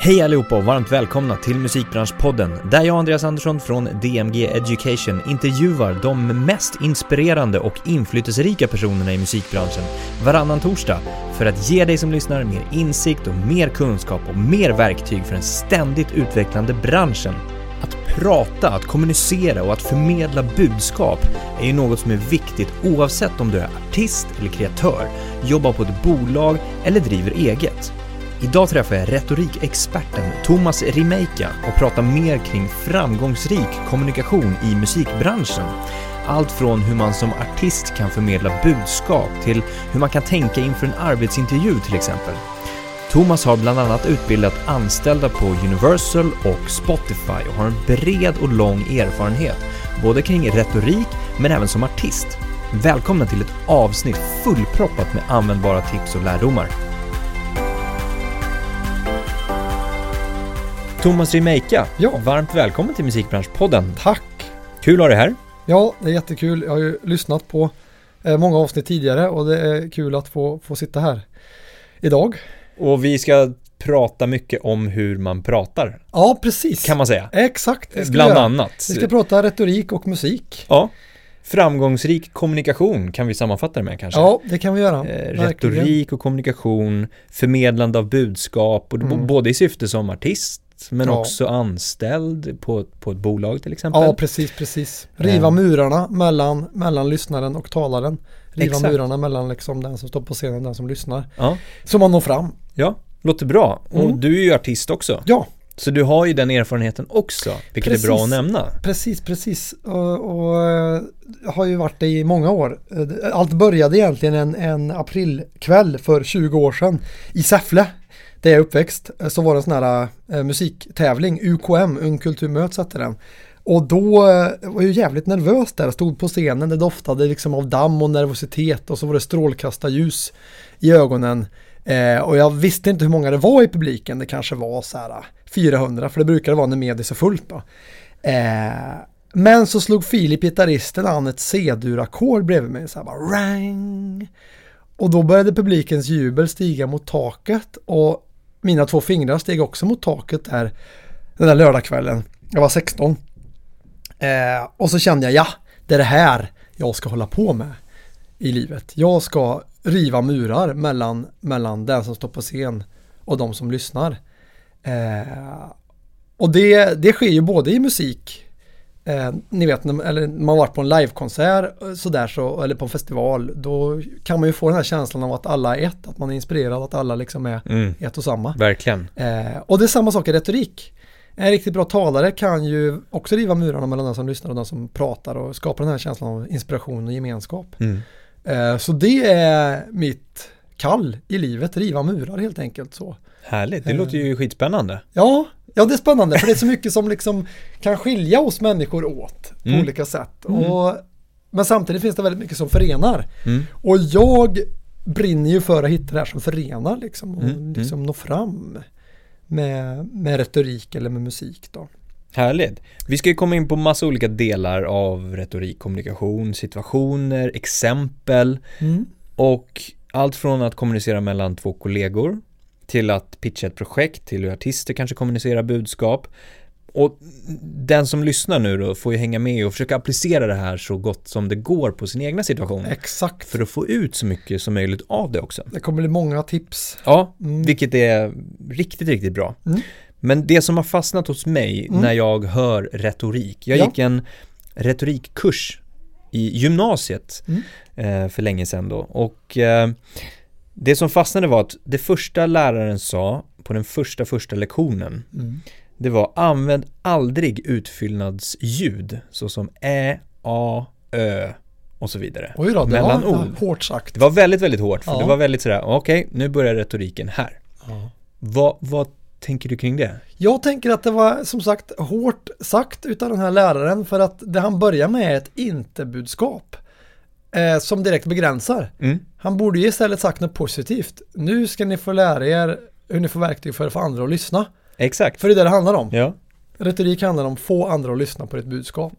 Hej allihopa och varmt välkomna till Musikbranschpodden där jag Andreas Andersson från DMG Education intervjuar de mest inspirerande och inflytelserika personerna i musikbranschen varannan torsdag för att ge dig som lyssnar mer insikt och mer kunskap och mer verktyg för den ständigt utvecklande branschen. Att prata, att kommunicera och att förmedla budskap är ju något som är viktigt oavsett om du är artist eller kreatör, jobbar på ett bolag eller driver eget. Idag träffar jag retorikexperten Thomas Rimeika och pratar mer kring framgångsrik kommunikation i musikbranschen. Allt från hur man som artist kan förmedla budskap till hur man kan tänka inför en arbetsintervju till exempel. Thomas har bland annat utbildat anställda på Universal och Spotify och har en bred och lång erfarenhet, både kring retorik men även som artist. Välkomna till ett avsnitt fullproppat med användbara tips och lärdomar. Thomas Rimeika, Ja. varmt välkommen till Musikbranschpodden. Tack! Kul att ha dig här. Ja, det är jättekul. Jag har ju lyssnat på eh, många avsnitt tidigare och det är kul att få, få sitta här idag. Och vi ska prata mycket om hur man pratar, Ja, precis. kan man säga. Exakt. Bland göra. annat. Vi ska prata retorik och musik. Ja. Framgångsrik kommunikation kan vi sammanfatta det med kanske. Ja, det kan vi göra. Eh, retorik och kommunikation, förmedlande av budskap, och Mm. både i syfte som artist men Ja. också anställd på, på ett bolag till exempel. Ja, precis, precis. Riva murarna mellan, mellan lyssnaren och talaren. Riva Exakt. murarna mellan liksom den som står på scenen och den som lyssnar. Ja, Så man når fram. ja. låter bra. Och Mm. du är ju artist också. Ja, Så du har ju den erfarenheten också, vilket är bra att Precis. nämna. Precis, precis. Och, och eh, har ju varit det i många år. Eh, Allt började egentligen en, en aprilkväll för 20 år sedan i Säffle. Där jag är uppväxt. Eh, så var det en sån här eh, musiktävling, UKM, Ung Kultur Möts hette den. Och då eh, var jag jävligt nervös där, stod på scenen, det doftade liksom av damm och nervositet och så var det strålkastarljus i ögonen. Eh, och jag visste inte hur många det var i publiken, det kanske var så här eh, 400, för det brukar vara när medis är fullt då. Eh, men så slog Filip, gitarristen, an ett C-dur-ackord bredvid mig, så här bara rang. Och då började publikens jubel stiga mot taket och mina två fingrar steg också mot taket där den där lördagskvällen. Jag var 16. Eh, och så kände jag, ja, det är det här jag ska hålla på med i livet. Jag ska riva murar mellan, mellan den som står på scen och de som lyssnar. Eh, och det, det sker ju både i musik, eh, ni vet, när, eller man varit på en livekonsert eh, sådär så, eller på en festival, då kan man ju få den här känslan av att alla är ett, att man är inspirerad, att alla liksom är Mm, ett och samma. verkligen. Eh, och det är samma sak i retorik. En riktigt bra talare kan ju också riva murarna mellan den som lyssnar och den som pratar och skapa den här känslan av inspiration och gemenskap. Mm. Eh, så det är mitt kall i livet, riva murar helt enkelt så. Härligt, det Eh. låter ju skitspännande. Ja, ja det är spännande för det är så mycket som liksom kan skilja oss människor åt på Mm. olika sätt. Mm. Och, men samtidigt finns det väldigt mycket som förenar. Mm. Och jag brinner ju för att hitta det här som förenar liksom och Mm, liksom nå fram med, med retorik eller med musik då. Härligt. Vi ska ju komma in på massa olika delar av retorik, kommunikation, situationer, exempel och allt från att kommunicera mellan två kollegor till att pitcha ett projekt, till hur artister kanske kommunicerar budskap. Och den som lyssnar nu då får ju hänga med och försöka applicera det här så gott som det går på sin egna situation. Exakt. För att få ut så mycket som möjligt av det också. Det kommer bli många tips. Ja, Mm. vilket är riktigt, riktigt bra. Mm. Men det som har fastnat hos mig Mm. när jag hör retorik, jag Ja. gick en retorikkurs i gymnasiet Mm. eh, för länge sedan då och eh, det som fastnade var att det första läraren sa på den första första lektionen Mm. det var använd aldrig utfyllnadsljud såsom ä, a, ö och så vidare. Oj då, det Mellan var ord. hårt sagt. Det var väldigt, väldigt hårt för Ja. det var väldigt sådär, okej, nu börjar retoriken här. Ja. Vad, vad tänker du kring det? Jag tänker att det var som sagt hårt sagt utav den här läraren för att det han börjar med är ett inte-budskap eh, som direkt begränsar. Mm. Han borde ju istället sagt något positivt. Nu ska ni få lära er hur ni får verktyg för att få andra att lyssna. Exakt. För det är det det handlar om. Ja. Retorik handlar om att få andra att lyssna på ditt budskap.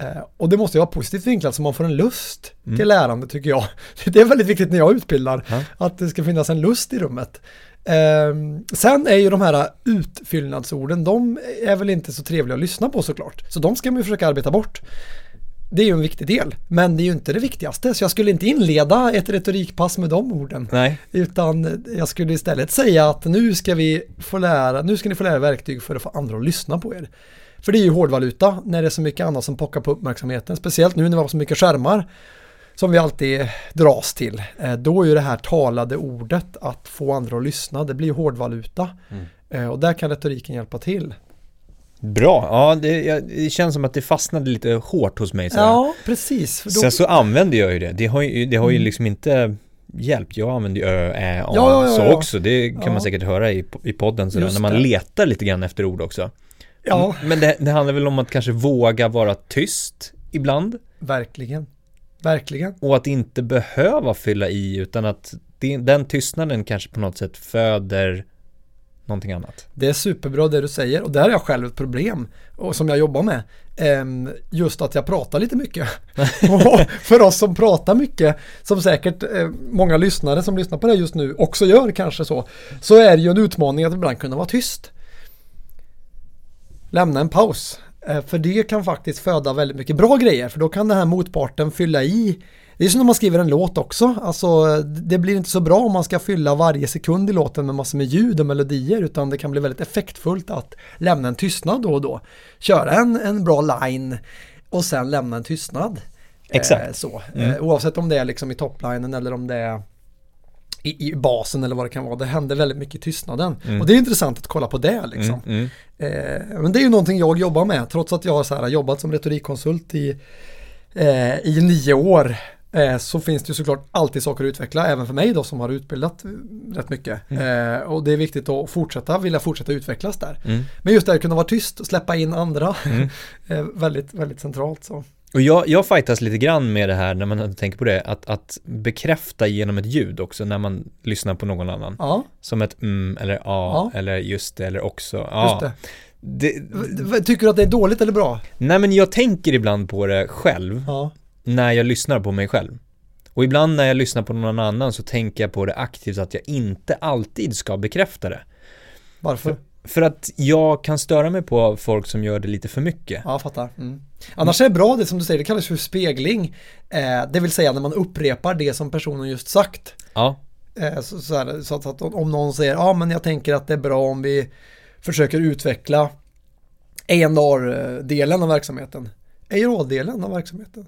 Eh, och det måste ju vara positivt vinklat så man får en lust Mm. till lärande tycker jag. Det är väldigt viktigt när jag utbildar Ja. att det ska finnas en lust i rummet. Ehm, sen är ju de här utfyllnadsorden, de är väl inte så trevliga att lyssna på såklart. Så de ska man ju försöka arbeta bort. Det är ju en viktig del, men det är ju inte det viktigaste. Så jag skulle inte inleda ett retorikpass med de orden. Nej. Utan jag skulle istället säga att nu ska vi få lära, nu ska ni få lära verktyg för att få andra att lyssna på er. För det är ju hårdvaluta när det är så mycket annat som pockar på uppmärksamheten. Speciellt nu när vi har så mycket skärmar som vi alltid dras till. Eh, då är ju det här talade ordet att få andra att lyssna, det blir hårdvaluta. Mm. Eh, och där kan retoriken hjälpa till. Bra, ja det, det, känns som att det fastnade lite hårt hos mig. Sådär. Ja, precis. Då... Sen så använder jag ju det. Det har ju, det har ju mm. liksom inte hjälpt. Jag använder ju ö, ä, a, ja, ja, så också. Det kan man säkert höra i, i podden sådär, när man det. letar lite grann efter ord också. Ja. Men det, det handlar väl om att kanske våga vara tyst ibland. Verkligen. Verkligen. Och att inte behöva fylla i utan att den tystnaden kanske på något sätt föder någonting annat. Det är superbra det du säger och där är jag själv ett problem och som jag jobbar med. Ehm, just att jag pratar lite mycket. för oss som pratar mycket, som säkert eh, många lyssnare som lyssnar på det just nu också gör kanske så, så är det ju en utmaning att ibland kunna vara tyst. Lämna en paus. Eh, för det kan faktiskt föda väldigt mycket bra grejer för då kan den här motparten fylla i det är som när man skriver en låt också, alltså det blir inte så bra om man ska fylla varje sekund i låten med massor med ljud och melodier utan det kan bli väldigt effektfullt att lämna en tystnad då och då. Köra en, en bra line och sen lämna en tystnad. Exakt. Eh, så. Mm. Eh, oavsett om det är liksom i topplinen eller om det är i, i, basen eller vad det kan vara. Det händer väldigt mycket i tystnaden. Mm. Och det är intressant att kolla på det liksom. Mm, mm. Eh, men det är ju någonting jag jobbar med trots att jag har så här, jobbat som retorikkonsult i, eh, i nio år. Eh, så finns det ju såklart alltid saker att utveckla, även för mig då som har utbildat rätt mycket. Mm. Eh, och det är viktigt att fortsätta, vilja fortsätta utvecklas där. Mm. Men just det att kunna vara tyst och släppa in andra, mm. väldigt, väldigt centralt. Så. Och jag, jag fightas lite grann med det här när man tänker på det, att, att bekräfta genom ett ljud också när man lyssnar på någon annan. Ja. Som ett mm eller ja, ja. eller just det eller också. Ja. Det. Det, Tycker du att det är dåligt eller bra? Nej men jag tänker ibland på det själv ja. När jag lyssnar på mig själv. Och ibland när jag lyssnar på någon annan så tänker jag på det aktivt att jag inte alltid ska bekräfta det. Varför? För, för att jag kan störa mig på folk som gör det lite för mycket. Ja, jag fattar. Mm. Annars är det bra det som du säger, det kallas för spegling. Eh, det vill säga när man upprepar det som personen just sagt. Ja. Eh, så, så, här, så, att om någon säger, ja men jag tänker att det är bra om vi försöker utveckla A&R-delen av verksamheten. A&R-delen av verksamheten.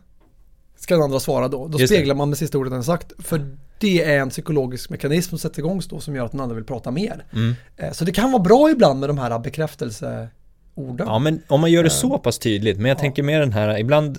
Ska den andra svara då. Då just speglar det. man med sista ordet den sagt. För det är en psykologisk mekanism som sätter igång då som gör att den andra vill prata mer. Mm. Eh, så det kan vara bra ibland med de här bekräftelseorden. Ja, men om man gör det eh, så pass tydligt, men jag ja. tänker mer den här, ibland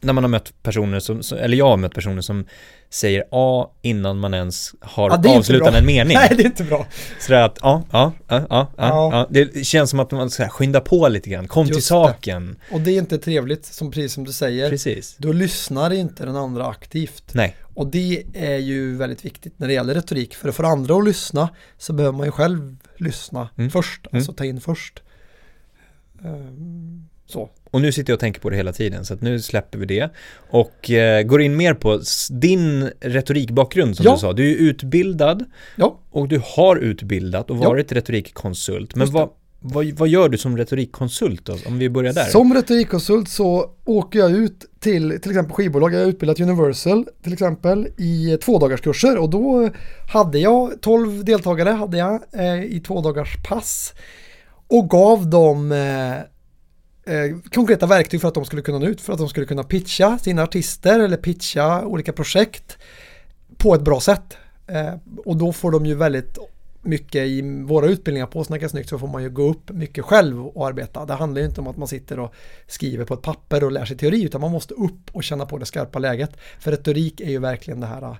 när man har mött personer som, eller jag har mött personer som säger A innan man ens har ja, avslutat en mening. Nej, det är inte bra. Sådär att, ja, ja, ja, ja, ja. Det känns som att man ska skynda på lite grann, kom Just till saken. Det. Och det är inte trevligt, som precis som du säger. Precis. Då lyssnar inte den andra aktivt. Nej. Och det är ju väldigt viktigt när det gäller retorik. För att få andra att lyssna så behöver man ju själv lyssna mm. först, mm. alltså ta in först. Um, så. Och nu sitter jag och tänker på det hela tiden, så att nu släpper vi det. Och eh, går in mer på din retorikbakgrund som ja. du sa. Du är utbildad ja. och du har utbildat och varit ja. retorikkonsult. Men vad, vad, vad, gör du som retorikkonsult då, om vi börjar där? Som retorikkonsult så åker jag ut till till exempel skivbolag. Jag har utbildat Universal till exempel i två dagars kurser och då hade jag 12 deltagare hade jag eh, i två dagars pass och gav dem eh, Eh, konkreta verktyg för att de skulle kunna nå ut, för att de skulle kunna pitcha sina artister eller pitcha olika projekt på ett bra sätt. Eh, och då får de ju väldigt mycket i våra utbildningar på Snacka snyggt så får man ju gå upp mycket själv och arbeta. Det handlar ju inte om att man sitter och skriver på ett papper och lär sig teori utan man måste upp och känna på det skarpa läget. För retorik är ju verkligen det här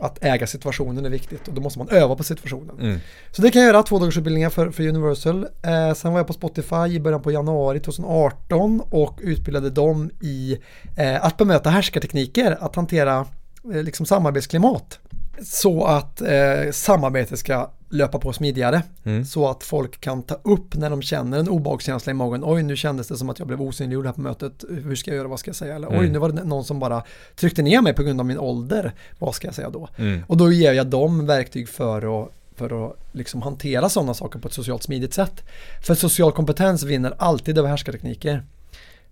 att äga situationen är viktigt och då måste man öva på situationen. Mm. Så det kan jag göra, två dagars utbildningar för, för Universal. Eh, sen var jag på Spotify i början på januari 2018 och utbildade dem i eh, att bemöta härskartekniker, att hantera eh, liksom samarbetsklimat. Så att eh, samarbetet ska löpa på smidigare. Mm. Så att folk kan ta upp när de känner en obehagskänsla i magen. Oj, nu kändes det som att jag blev osynliggjord här på mötet. Hur ska jag göra? Vad ska jag säga? Eller mm. oj, nu var det någon som bara tryckte ner mig på grund av min ålder. Vad ska jag säga då? Mm. Och då ger jag dem verktyg för att för att liksom hantera sådana saker på ett socialt smidigt sätt. För social kompetens vinner alltid över härskartekniker.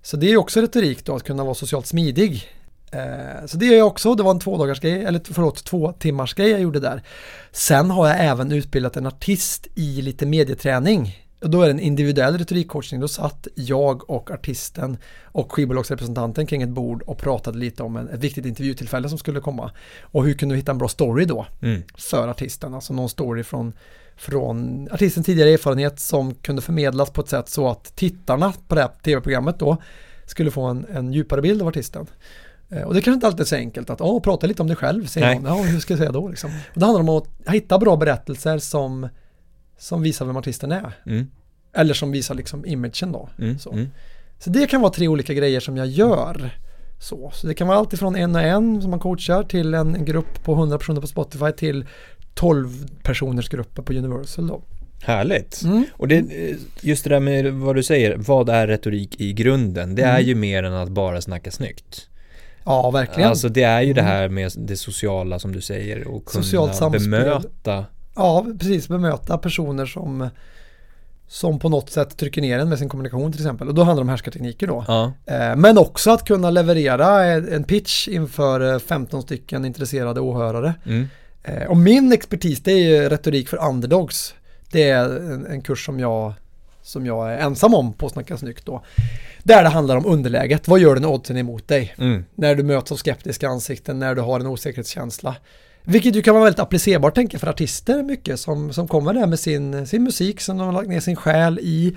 Så det är också retorik då, att kunna vara socialt smidig. Eh, så det är jag också, det var en två grej, eller förlåt, två timmars grej jag gjorde där. Sen har jag även utbildat en artist i lite medieträning. Och då är det en individuell retorikcoachning. Då satt jag och artisten och skivbolagsrepresentanten kring ett bord och pratade lite om en, ett viktigt intervjutillfälle som skulle komma. Och hur kunde vi hitta en bra story då mm. för artisten? Alltså någon story från, från artistens tidigare erfarenhet som kunde förmedlas på ett sätt så att tittarna på det här tv-programmet då skulle få en, en djupare bild av artisten. Eh, och det kanske inte alltid är så enkelt att oh, prata lite om dig själv, säger någon. Ja, hur ska jag säga då? Liksom. Och det handlar om att hitta bra berättelser som som visar vem artisten är. Mm. Eller som visar liksom imagen då. Mm. Så. Mm. så det kan vara tre olika grejer som jag gör. Så, så det kan vara allt ifrån en och en som man coachar till en, en grupp på 100 personer på Spotify till 12 personers grupper på Universal då. Härligt. Mm. Och det, just det där med vad du säger, vad är retorik i grunden? Det är mm. ju mer än att bara snacka snyggt. Ja, verkligen. Alltså det är ju det mm. här med det sociala som du säger och kunna bemöta Ja, precis. Bemöta personer som som på något sätt trycker ner en med sin kommunikation till exempel. Och då handlar det om härskartekniker då. Ja. Eh, men också att kunna leverera en pitch inför 15 stycken intresserade åhörare. Mm. Eh, och min expertis det är retorik för underdogs. Det är en, en kurs som jag, som jag är ensam om på Snacka Snyggt då. Där det handlar om underläget. Vad gör när oddsen emot dig? Mm. När du möts av skeptiska ansikten, när du har en osäkerhetskänsla. Vilket ju kan vara väldigt applicerbart tänker jag för artister mycket som, som kommer där med sin, sin musik som de har lagt ner sin själ i.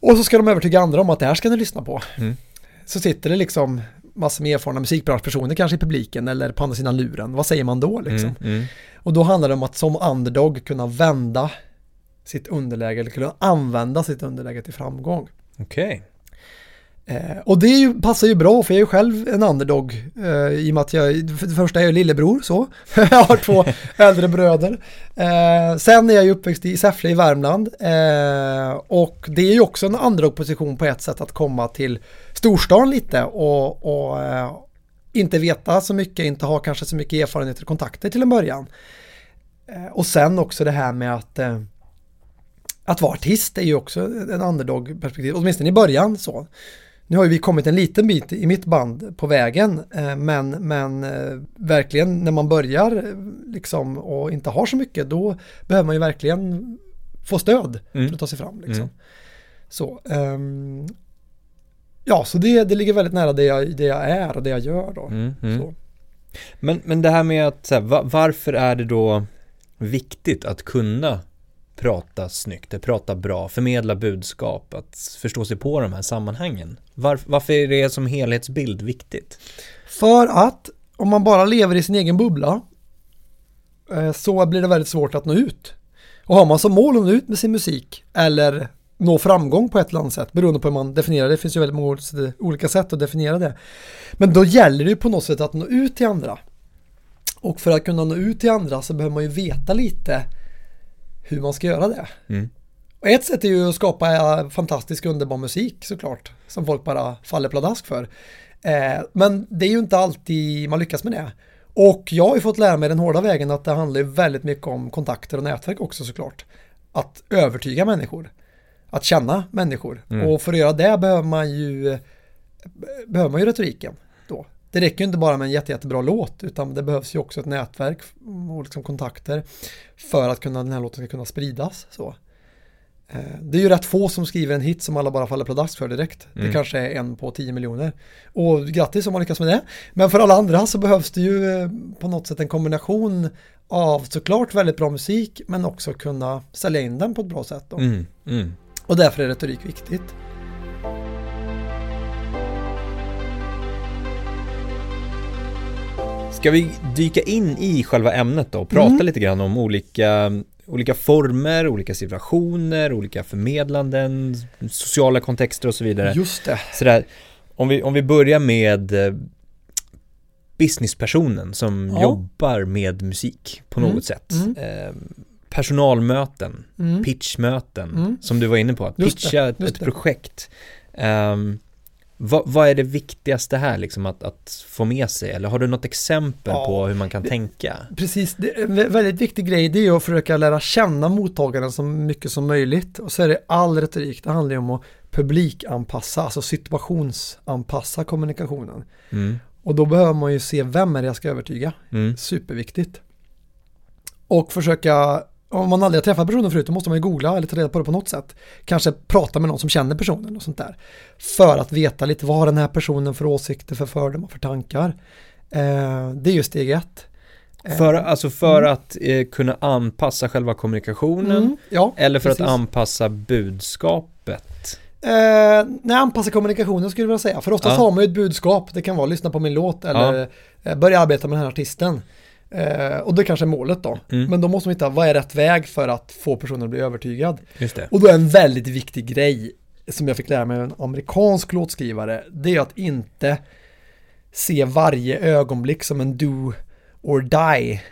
Och så ska de övertyga andra om att det här ska ni lyssna på. Mm. Så sitter det liksom massor med erfarna musikbranschpersoner kanske i publiken eller på andra sidan luren. Vad säger man då liksom? Mm, mm. Och då handlar det om att som underdog kunna vända sitt underläge eller kunna använda sitt underläge till framgång. Okej. Okay. Eh, och det ju, passar ju bra för jag är ju själv en underdog eh, i och med att jag, för det första är jag lillebror så, jag har två äldre bröder. Eh, sen är jag ju uppväxt i Säffle i Värmland eh, och det är ju också en underdog-position på ett sätt att komma till storstan lite och, och eh, inte veta så mycket, inte ha kanske så mycket erfarenheter och kontakter till en början. Eh, och sen också det här med att att vara artist är ju också en underdog-perspektiv, åtminstone i början så. Nu har ju vi kommit en liten bit i mitt band på vägen eh, men, men eh, verkligen när man börjar liksom och inte har så mycket då behöver man ju verkligen få stöd mm. för att ta sig fram. Liksom. Mm. Så, um, ja, så det, det ligger väldigt nära det jag, det jag är och det jag gör då. Mm, mm. Men, men det här med att, här, varför är det då viktigt att kunna prata snyggt, att prata bra, förmedla budskap, att förstå sig på de här sammanhangen. Var, varför är det som helhetsbild viktigt? För att om man bara lever i sin egen bubbla eh, så blir det väldigt svårt att nå ut. Och har man som mål att nå ut med sin musik eller nå framgång på ett eller annat sätt beroende på hur man definierar det. Det finns ju väldigt många olika sätt att definiera det. Men då gäller det ju på något sätt att nå ut till andra. Och för att kunna nå ut till andra så behöver man ju veta lite hur man ska göra det. Mm. Och ett sätt är ju att skapa fantastisk underbar musik såklart, som folk bara faller pladask för. Eh, men det är ju inte alltid man lyckas med det. Och jag har ju fått lära mig den hårda vägen att det handlar väldigt mycket om kontakter och nätverk också såklart. Att övertyga människor. Att känna människor. Mm. Och för att göra det behöver man ju behöver man ju retoriken då. Det räcker ju inte bara med en jätte, jättebra låt utan det behövs ju också ett nätverk och liksom kontakter för att kunna, den här låten ska kunna spridas. Så. Eh, det är ju rätt få som skriver en hit som alla bara faller pladask för direkt. Mm. Det kanske är en på tio miljoner. Och grattis om man lyckas med det. Men för alla andra så behövs det ju eh, på något sätt en kombination av såklart väldigt bra musik men också kunna sälja in den på ett bra sätt. Mm. Mm. Och därför är retorik viktigt. Ska vi dyka in i själva ämnet då och prata mm. lite grann om olika, olika former, olika situationer, olika förmedlanden, sociala kontexter och så vidare. Just det. Sådär, om, vi, om vi börjar med eh, businesspersonen som ja. jobbar med musik på något mm. sätt. Mm. Eh, personalmöten, mm. pitchmöten, mm. som du var inne på, att pitcha ett, ett projekt. Um, Vad, vad är det viktigaste här liksom att, att få med sig? Eller har du något exempel Ja, på hur man kan tänka? Precis, det en vä- väldigt viktig grej det är att försöka lära känna mottagaren så mycket som möjligt. Och så är det all retorik, det handlar ju om att publikanpassa, alltså situationsanpassa kommunikationen. Mm, Och då behöver man ju se vem är det jag ska övertyga. mm, Superviktigt. Och försöka, om man aldrig har träffat personen förut, då måste man ju googla eller ta reda på det på något sätt. Kanske prata med någon som känner personen och sånt där. För att veta lite vad den här personen för åsikter, för fördomar, för tankar. Eh, det är ju steg ett. Eh, För, alltså för Mm. att eh, kunna anpassa själva kommunikationen mm, ja, eller för precis. att anpassa budskapet? Eh, nej, anpassa kommunikationen skulle jag vilja säga. För oftast Ja. har man ju ett budskap. Det kan vara lyssna på min låt eller eh, börja arbeta med den här artisten. Eh, och det kanske är målet då. Mm. Men då måste man hitta vad är rätt väg för att få personen att bli övertygad. Och då är en väldigt viktig grej som jag fick lära mig av en amerikansk låtskrivare. Det är att inte se varje ögonblick som en do or die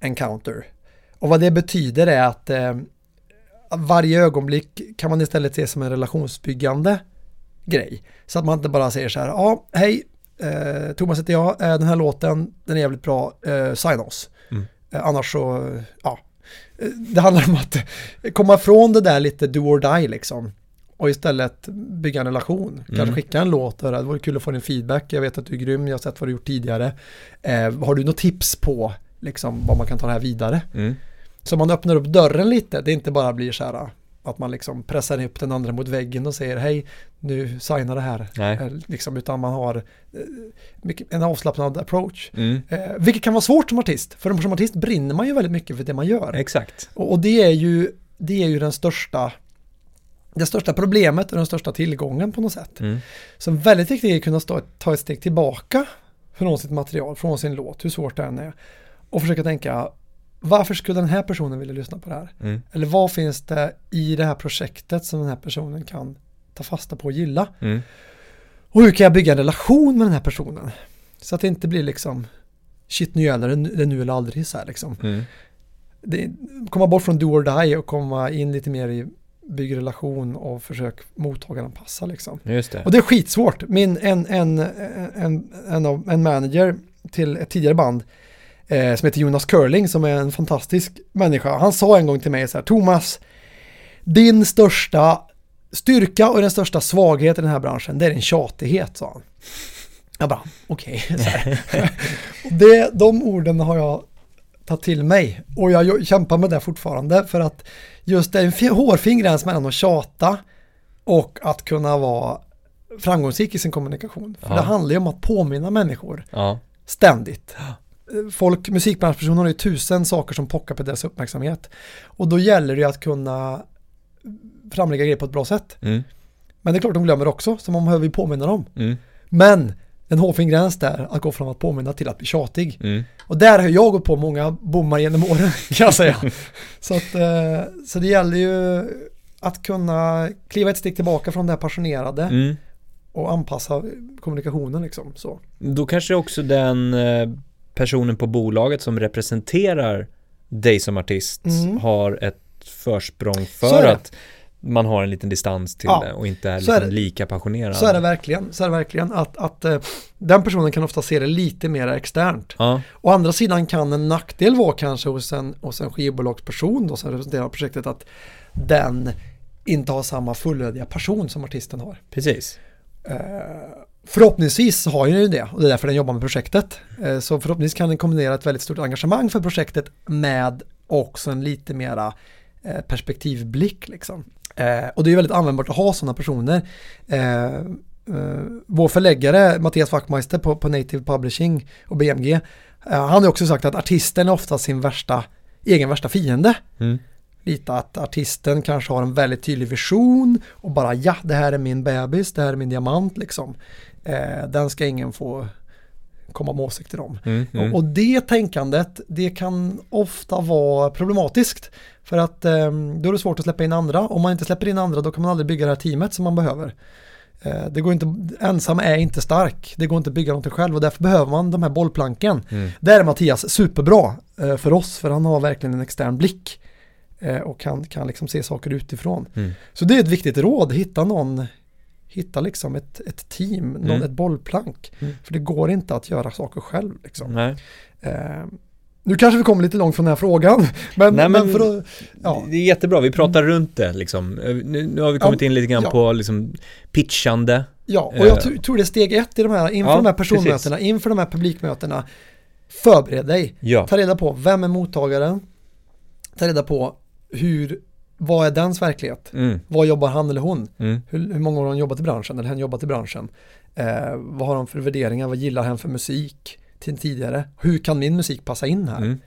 encounter. Och vad det betyder är att eh, varje ögonblick kan man istället se som en relationsbyggande grej. Så att man inte bara säger så här, ja, hej, eh, Thomas heter jag, eh, den här låten, den är jävligt bra, eh, signa oss. Mm. Eh, annars så, ja, Eh, det handlar om att komma ifrån det där lite do or die liksom. Och istället bygga en relation. Kanske Mm. skicka en låt och det vore kul att få din feedback. Jag vet att du är grym, jag har sett vad du gjort tidigare. Eh, har du något tips på liksom, vad man kan ta det här vidare? Mm. Så man öppnar upp dörren lite, det inte bara blir så här att man liksom pressar upp den andra mot väggen och säger hej, nu signa det här. Nej. Eh, Liksom, utan man har eh, mycket, en avslappnad approach. Mm. Eh, vilket kan vara svårt som artist, för som artist brinner man ju väldigt mycket för det man gör. Exakt. Och, och det är ju, det är ju den största det största problemet och den största tillgången på något sätt. Mm. Så väldigt viktigt är att kunna stå, ta ett steg tillbaka från sitt material, från sin låt, hur svårt det än är. Och försöka tänka, varför skulle den här personen vilja lyssna på det här? Mm. Eller vad finns det i det här projektet som den här personen kan ta fasta på och gilla? Mm. Och hur kan jag bygga en relation med den här personen? Så att det inte blir liksom shit nu gäller det, nu eller aldrig så här liksom. Mm. Det, komma bort från do or die och komma in lite mer i bygg relation och försök mottagaren passa liksom. Just det. Och det är skitsvårt. Min, en, en, en, en, av, en manager till ett tidigare band eh, som heter Jonas Curling som är en fantastisk människa. Han sa en gång till mig så här, Thomas, din största styrka och den största svaghet i den här branschen, det är din tjatighet, sa han. Jag bara, okej. Okay. det, de orden har jag tagit till mig och jag kämpar med det fortfarande för att just det är en fi- hårfin gräns mellan att tjata och att kunna vara framgångsrik i sin kommunikation. För Ja. det handlar ju om att påminna människor Ja. ständigt. Folk, musikbranschpersoner har ju tusen saker som pockar på deras uppmärksamhet. Och då gäller det ju att kunna framlägga grejer på ett bra sätt. Mm. Men det är klart de glömmer också, så man behöver ju påminna dem. Mm. Men en hårfin gräns där, att gå från att påminna till att bli tjatig. Mm. Och där har jag gått på många bommar genom åren, kan jag säga. så, att, eh, så det gäller ju att kunna kliva ett steg tillbaka från det här passionerade Mm. och anpassa kommunikationen liksom. Så. Då kanske också den eh, personen på bolaget som representerar dig som artist Mm. har ett försprång för att man har en liten distans till Ja, det och inte är, så är liksom det. lika passionerad. Så är det verkligen. Så är det verkligen att, att eh, den personen kan ofta se det lite mer externt. Ja, Å andra sidan kan en nackdel vara kanske hos en, hos en skivbolagsperson då, som representerar projektet att den inte har samma fullödiga person som artisten har. precis. Eh, förhoppningsvis har den ju det och det är därför den jobbar med projektet. Eh, så förhoppningsvis kan den kombinera ett väldigt stort engagemang för projektet med också en lite mera eh, perspektivblick liksom. Eh, och det är väldigt användbart att ha sådana personer. Vår förläggare Mattias Wachtmeister på, på Native Publishing och BMG, han har också sagt att artisten är ofta sin värsta, egen värsta fiende. Mm. Lite att artisten kanske har en väldigt tydlig vision och bara ja, det här är min bebis, det här är min diamant liksom. Eh, den ska ingen få komma med åsikter om. Mm. Mm. Och, och det tänkandet, det kan ofta vara problematiskt. För att eh, då är det svårt att släppa in andra. Om man inte släpper in andra då kan man aldrig bygga det här teamet som man behöver. Eh, det går inte, ensam är inte stark. Det går inte att bygga någonting själv och därför behöver man de här bollplanken. Mm. Där är Mattias superbra eh, för oss för han har verkligen en extern blick. Eh, och kan, kan liksom se saker utifrån. Mm. Så det är ett viktigt råd, hitta någon hitta liksom ett, ett team, någon, Mm. ett bollplank. Mm. För det går inte att göra saker själv. Liksom. Nej. Eh, nu kanske vi kommer lite långt från den här frågan. Men, Nej, men, men- att, ja. Det är jättebra, vi pratar runt det liksom. Eh, Nu, nu har vi kommit Ja, in lite grann ja. på liksom pitchande. ja, och jag tr- tror det är steg ett i de här, inför de här personmötena, inför de här publikmötena. Förbered dig. Ta reda på vem är mottagaren. Ta reda på hur, vad är dens verklighet? Mm, Vad jobbar han eller hon? mm, Hur, hur många år har han jobbat i branschen eller hen jobbat i branschen? Eh, vad har de för värderingar? Vad gillar han för musik till tidigare? Hur kan min musik passa in här? mm.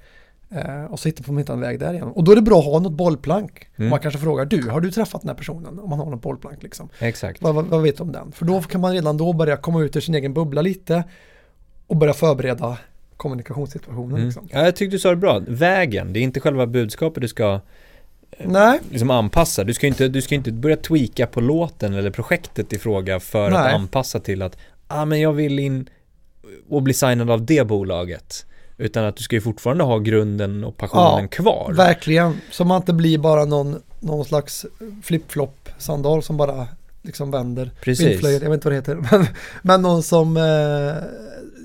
Eh, och så hittar man hitta en väg därigenom. Och då är det bra att ha något bollplank. Mm. Man kanske frågar, du, har du träffat den här personen? Om man har något bollplank liksom. Exakt. Vad, vad, vad vet du om den? För då kan man redan då börja komma ut ur sin egen bubbla lite och börja förbereda kommunikationssituationen. Mm. Liksom. Ja, jag tyckte du sa det bra. Vägen, det är inte själva budskapet du ska Nej, liksom anpassa. Du ska inte, du ska inte börja tweaka på låten eller projektet i fråga för att Nej. anpassa till att ah, men jag vill in och bli signad av det bolaget. Utan att du ska ju fortfarande ha grunden och passionen Ja, kvar. verkligen. Så man inte blir bara någon, någon slags flip-flop sandal som bara liksom vänder. Precis. Vindflöjel, jag vet inte vad det heter. Men, men någon som, eh,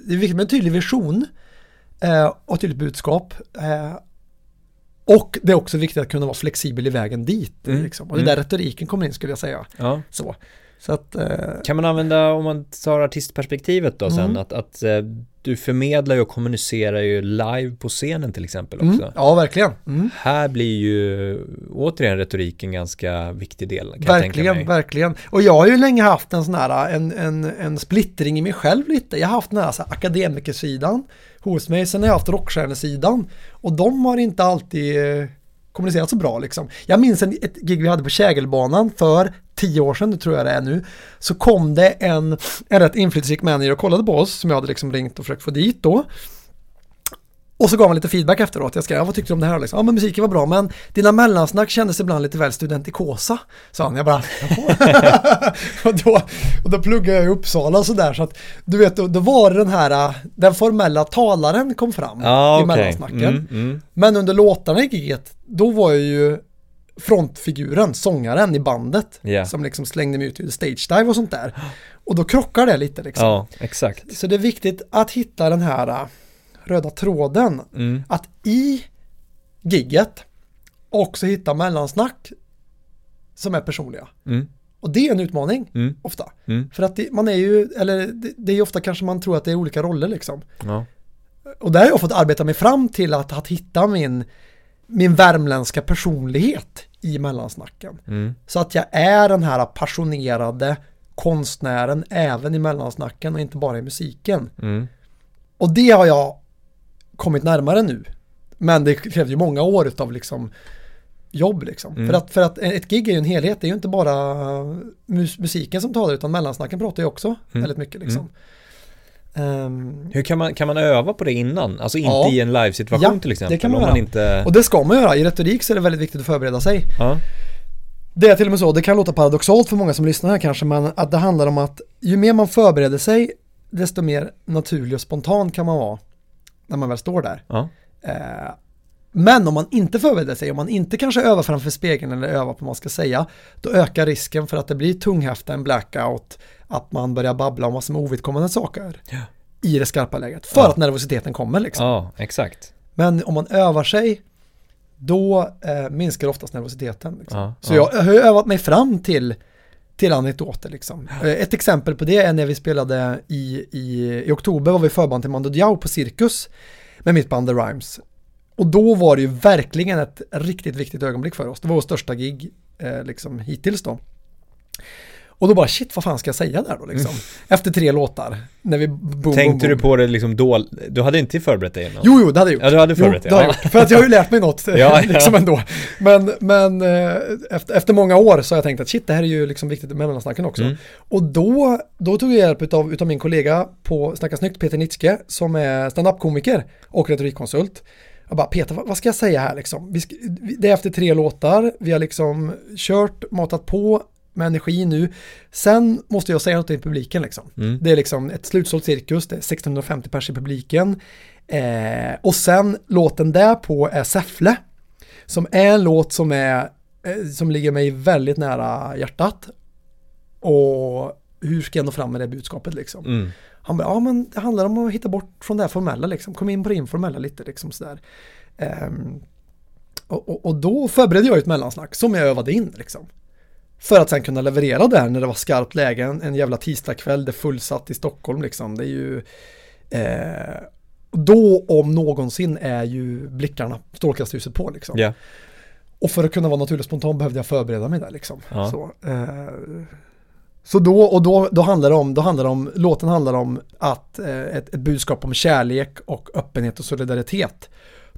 det är viktigt med en tydlig vision eh, och tydligt budskap. Eh, och det är också viktigt att kunna vara flexibel i vägen dit. Mm. Liksom. Och det är Mm. där retoriken kommer in skulle jag säga. Ja. Så, så att, eh, Kan man använda, om man tar artistperspektivet då sen, Mm. att, att eh, du förmedlar ju och kommunicerar ju live på scenen till exempel mm, också. ja verkligen. Mm. Här blir ju återigen retoriken ganska viktig del. Kan Verkligen, verkligen. Och jag har ju länge haft en sån här, en, en, en splittring i mig själv lite. Jag har haft den här, så här akademikersidan hos mig, sen har jag haft rockstjärnesidan. Och de har inte alltid eh, kommunicerat så bra liksom. Jag minns en, ett gig vi hade på Kägelbanan för tio år sedan, det tror jag det är nu. Så kom det en, en rätt inflytelserik manager och kollade på oss, som jag hade liksom ringt och försökt få dit då. Och så gav han lite feedback efteråt. Jag skrev, ja, vad tyckte du om det här? Liksom, ja, men musiken var bra, men dina mellansnack kändes ibland lite väl studentikosa. Sa han, jag bara, och, då, och då pluggade jag i Uppsala och sådär. Så att, du vet, då, då var det den här, äh, den formella talaren kom fram Ja, i okej. mellansnacken. Mm, mm. Men under låtarna i giget, då var jag ju frontfiguren, sångaren i bandet. Ja. Som liksom slängde mig ut i stage dive och sånt där. Och då krockar det lite liksom. Ja, exakt. Så det är viktigt att hitta den här äh, röda tråden. Mm. Att i gigget också hitta mellansnack som är personliga. Mm. Och det är en utmaning Mm. ofta. Mm. För att det, man är ju, eller det, det är ju ofta kanske man tror att det är olika roller liksom. Ja. Och där har jag fått arbeta mig fram till att, att hitta min, min värmländska personlighet i mellansnacken. Mm. Så att jag är den här passionerade konstnären även i mellansnacken och inte bara i musiken. Mm. Och det har jag kommit närmare nu. Men det krävde ju många år av liksom jobb liksom. Mm. För, att, för att ett gig är ju en helhet, det är ju inte bara mus musiken som talar utan mellansnacken pratar ju också väldigt mycket liksom. Ehm, Hur kan man, kan man öva på det innan? Alltså inte Ja. i en livesituation Ja, till exempel? det kan man göra. man inte... och det ska man göra, i retorik så är det väldigt viktigt att förbereda sig. Ja. Det är till och med så, det kan låta paradoxalt för många som lyssnar här kanske, men att det handlar om att ju mer man förbereder sig, desto mer naturlig och spontan kan man vara när man väl står där. Ja. Eh, Men om man inte förbereder sig, om man inte kanske övar framför spegeln eller övar på vad man ska säga, då ökar risken för att det blir tunghäfta, en blackout, att man börjar babbla om vad som är ovidkommande saker Ja. i det skarpa läget, för Ja. att nervositeten kommer liksom. ja, exakt. Men om man övar sig, då eh, minskar oftast nervositeten. Liksom. Ja, Så ja. jag har övat mig fram till, till anekdoter. Liksom. Eh, Ett exempel på det är när vi spelade i, i, i oktober var vi förband till Mando Diao på Cirkus med mitt band The Rhymes. Och då var det ju verkligen ett riktigt viktigt ögonblick för oss. Det var vår största gig eh, liksom, hittills då. Och då bara shit, vad fan ska jag säga där då liksom? Efter tre låtar. När vi boom, Tänkte boom. du på det liksom då? Du hade inte förberett dig innan? Jo, jo, det hade jag gjort. Ja, du hade förberett jo, dig. Ja. För att jag har ju lärt mig något Ja, liksom ändå. Men, men eh, efter, efter många år så har jag tänkt att shit, det här är ju liksom viktigt med mellansnacken också. Mm. Och då, då tog jag hjälp utav, utav min kollega på Snacka Snyggt, Peter Nitzke, som är standup-komiker och retorikkonsult. Jag bara, Peter, vad, ska jag säga här liksom? Ska, det är efter tre låtar, vi har liksom kört, matat på med energi nu. Sen måste jag säga något till publiken liksom. Mm. Det är liksom ett slutsålt cirkus, det är 1650 pers i publiken. Eh, och sen låten där på är Säffle. Som är en låt som, är, eh, som ligger mig väldigt nära hjärtat. Och hur ska jag nå fram med det budskapet liksom? Mm. Han bara, ja men det handlar om att hitta bort från det här formella liksom, kom in på det informella lite liksom sådär. Ehm, och, och, och då förberedde jag ett mellansnack som jag övade in liksom. För att sen kunna leverera det här när det var skarpt läge, en, jävla tisdagkväll, det fullsatt i Stockholm liksom. Det är ju... Eh, då om någonsin är ju blickarna, strålkastarljuset på liksom. Ja. Och för att kunna vara naturligt spontan behövde jag förbereda mig där liksom. Ja. Så, eh, så då, och då, då handlar det om, då handlar det om, låten handlar om att eh, ett, ett budskap om kärlek och öppenhet och solidaritet.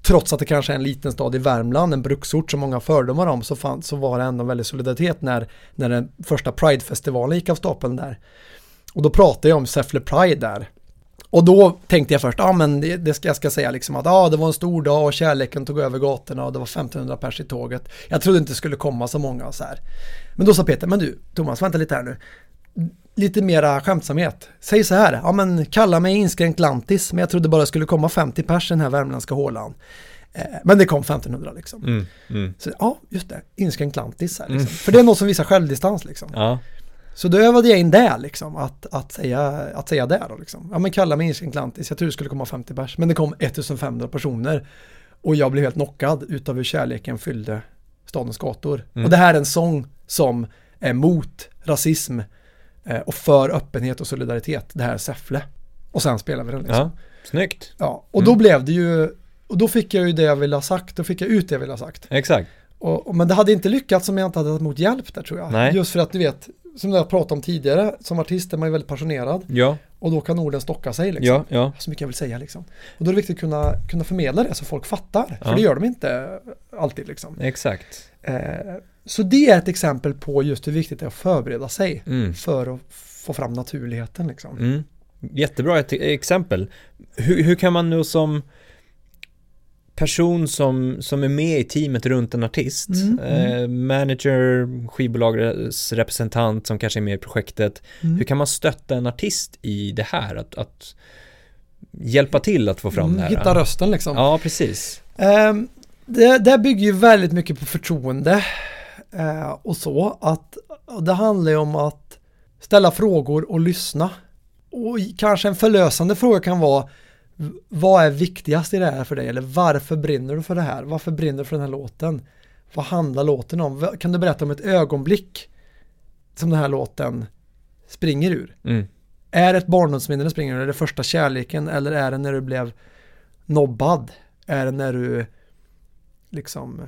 Trots att det kanske är en liten stad i Värmland, en bruksort som många fördomar om, så, fann, så var det ändå väldigt solidaritet när, när den första Pride-festivalen gick av stapeln där. Och då pratade jag om Säffle Pride där. Och då tänkte jag först, ja ah, men det, det ska jag ska säga liksom att ah, det var en stor dag och kärleken tog över gatorna och det var 1500 pers i tåget. Jag trodde inte det skulle komma så många så här. Men då sa Peter, men du Thomas, vänta lite här nu. Lite mera skämtsamhet. Säg så här, ja men kalla mig inskränkt lantis, men jag trodde bara det skulle komma 50 pers i den här värmländska hålan. Eh, Men det kom 1500 liksom. Mm. Mm. Så ja, just det, inskränkt lantis här liksom. För det är något som visar självdistans liksom. Ja. Så då övade jag in det liksom, att, att, säga, att säga det då liksom. Ja men kalla mig inskränkt lantis, jag trodde det skulle komma 50 pers, men det kom 1500 personer. Och jag blev helt knockad utav hur kärleken fyllde stadens gator. Mm. Och det här är en sång som är mot rasism och för öppenhet och solidaritet. Det här är Säffle. Och sen spelar vi den liksom. ja. Snyggt. Ja, och då blev det ju, och då fick jag ju det jag ville ha sagt, då fick jag ut det jag ville ha sagt. Exakt. Och, och, men det hade inte lyckats om jag inte hade tagit emot hjälp där tror jag. Nej. Just för att du vet, som jag pratade om tidigare, som artist är man ju väldigt passionerad Ja. och då kan orden stocka sig liksom. Ja. Ja. Så mycket jag vill säga liksom. Och då är det viktigt att kunna, kunna förmedla det så folk fattar. Ja. För det gör de inte alltid liksom. Exakt. Eh, så det är ett exempel på just hur viktigt det är att förbereda sig Mm. för att få fram naturligheten liksom. Mm. Jättebra exempel. Hur, hur kan man nu som person som, som är med i teamet runt en artist, Mm, eh, manager, skivbolags representant som kanske är med i projektet, Mm. hur kan man stötta en artist i det här? Att, att hjälpa till att få fram Mm, det här? Hitta rösten liksom. Ja, precis. Ehm, det, det bygger ju väldigt mycket på förtroende eh, och så. Att, det handlar ju om att ställa frågor och lyssna. Och kanske en förlösande fråga kan vara vad är viktigast i det här för dig? Eller varför brinner du för det här? Varför brinner du för den här låten? Vad handlar låten om? Kan du berätta om ett ögonblick som den här låten springer ur? Mm. Är det ett barndomsminne den springer ur? Är det första kärleken? Eller är det när du blev nobbad? Är det när du liksom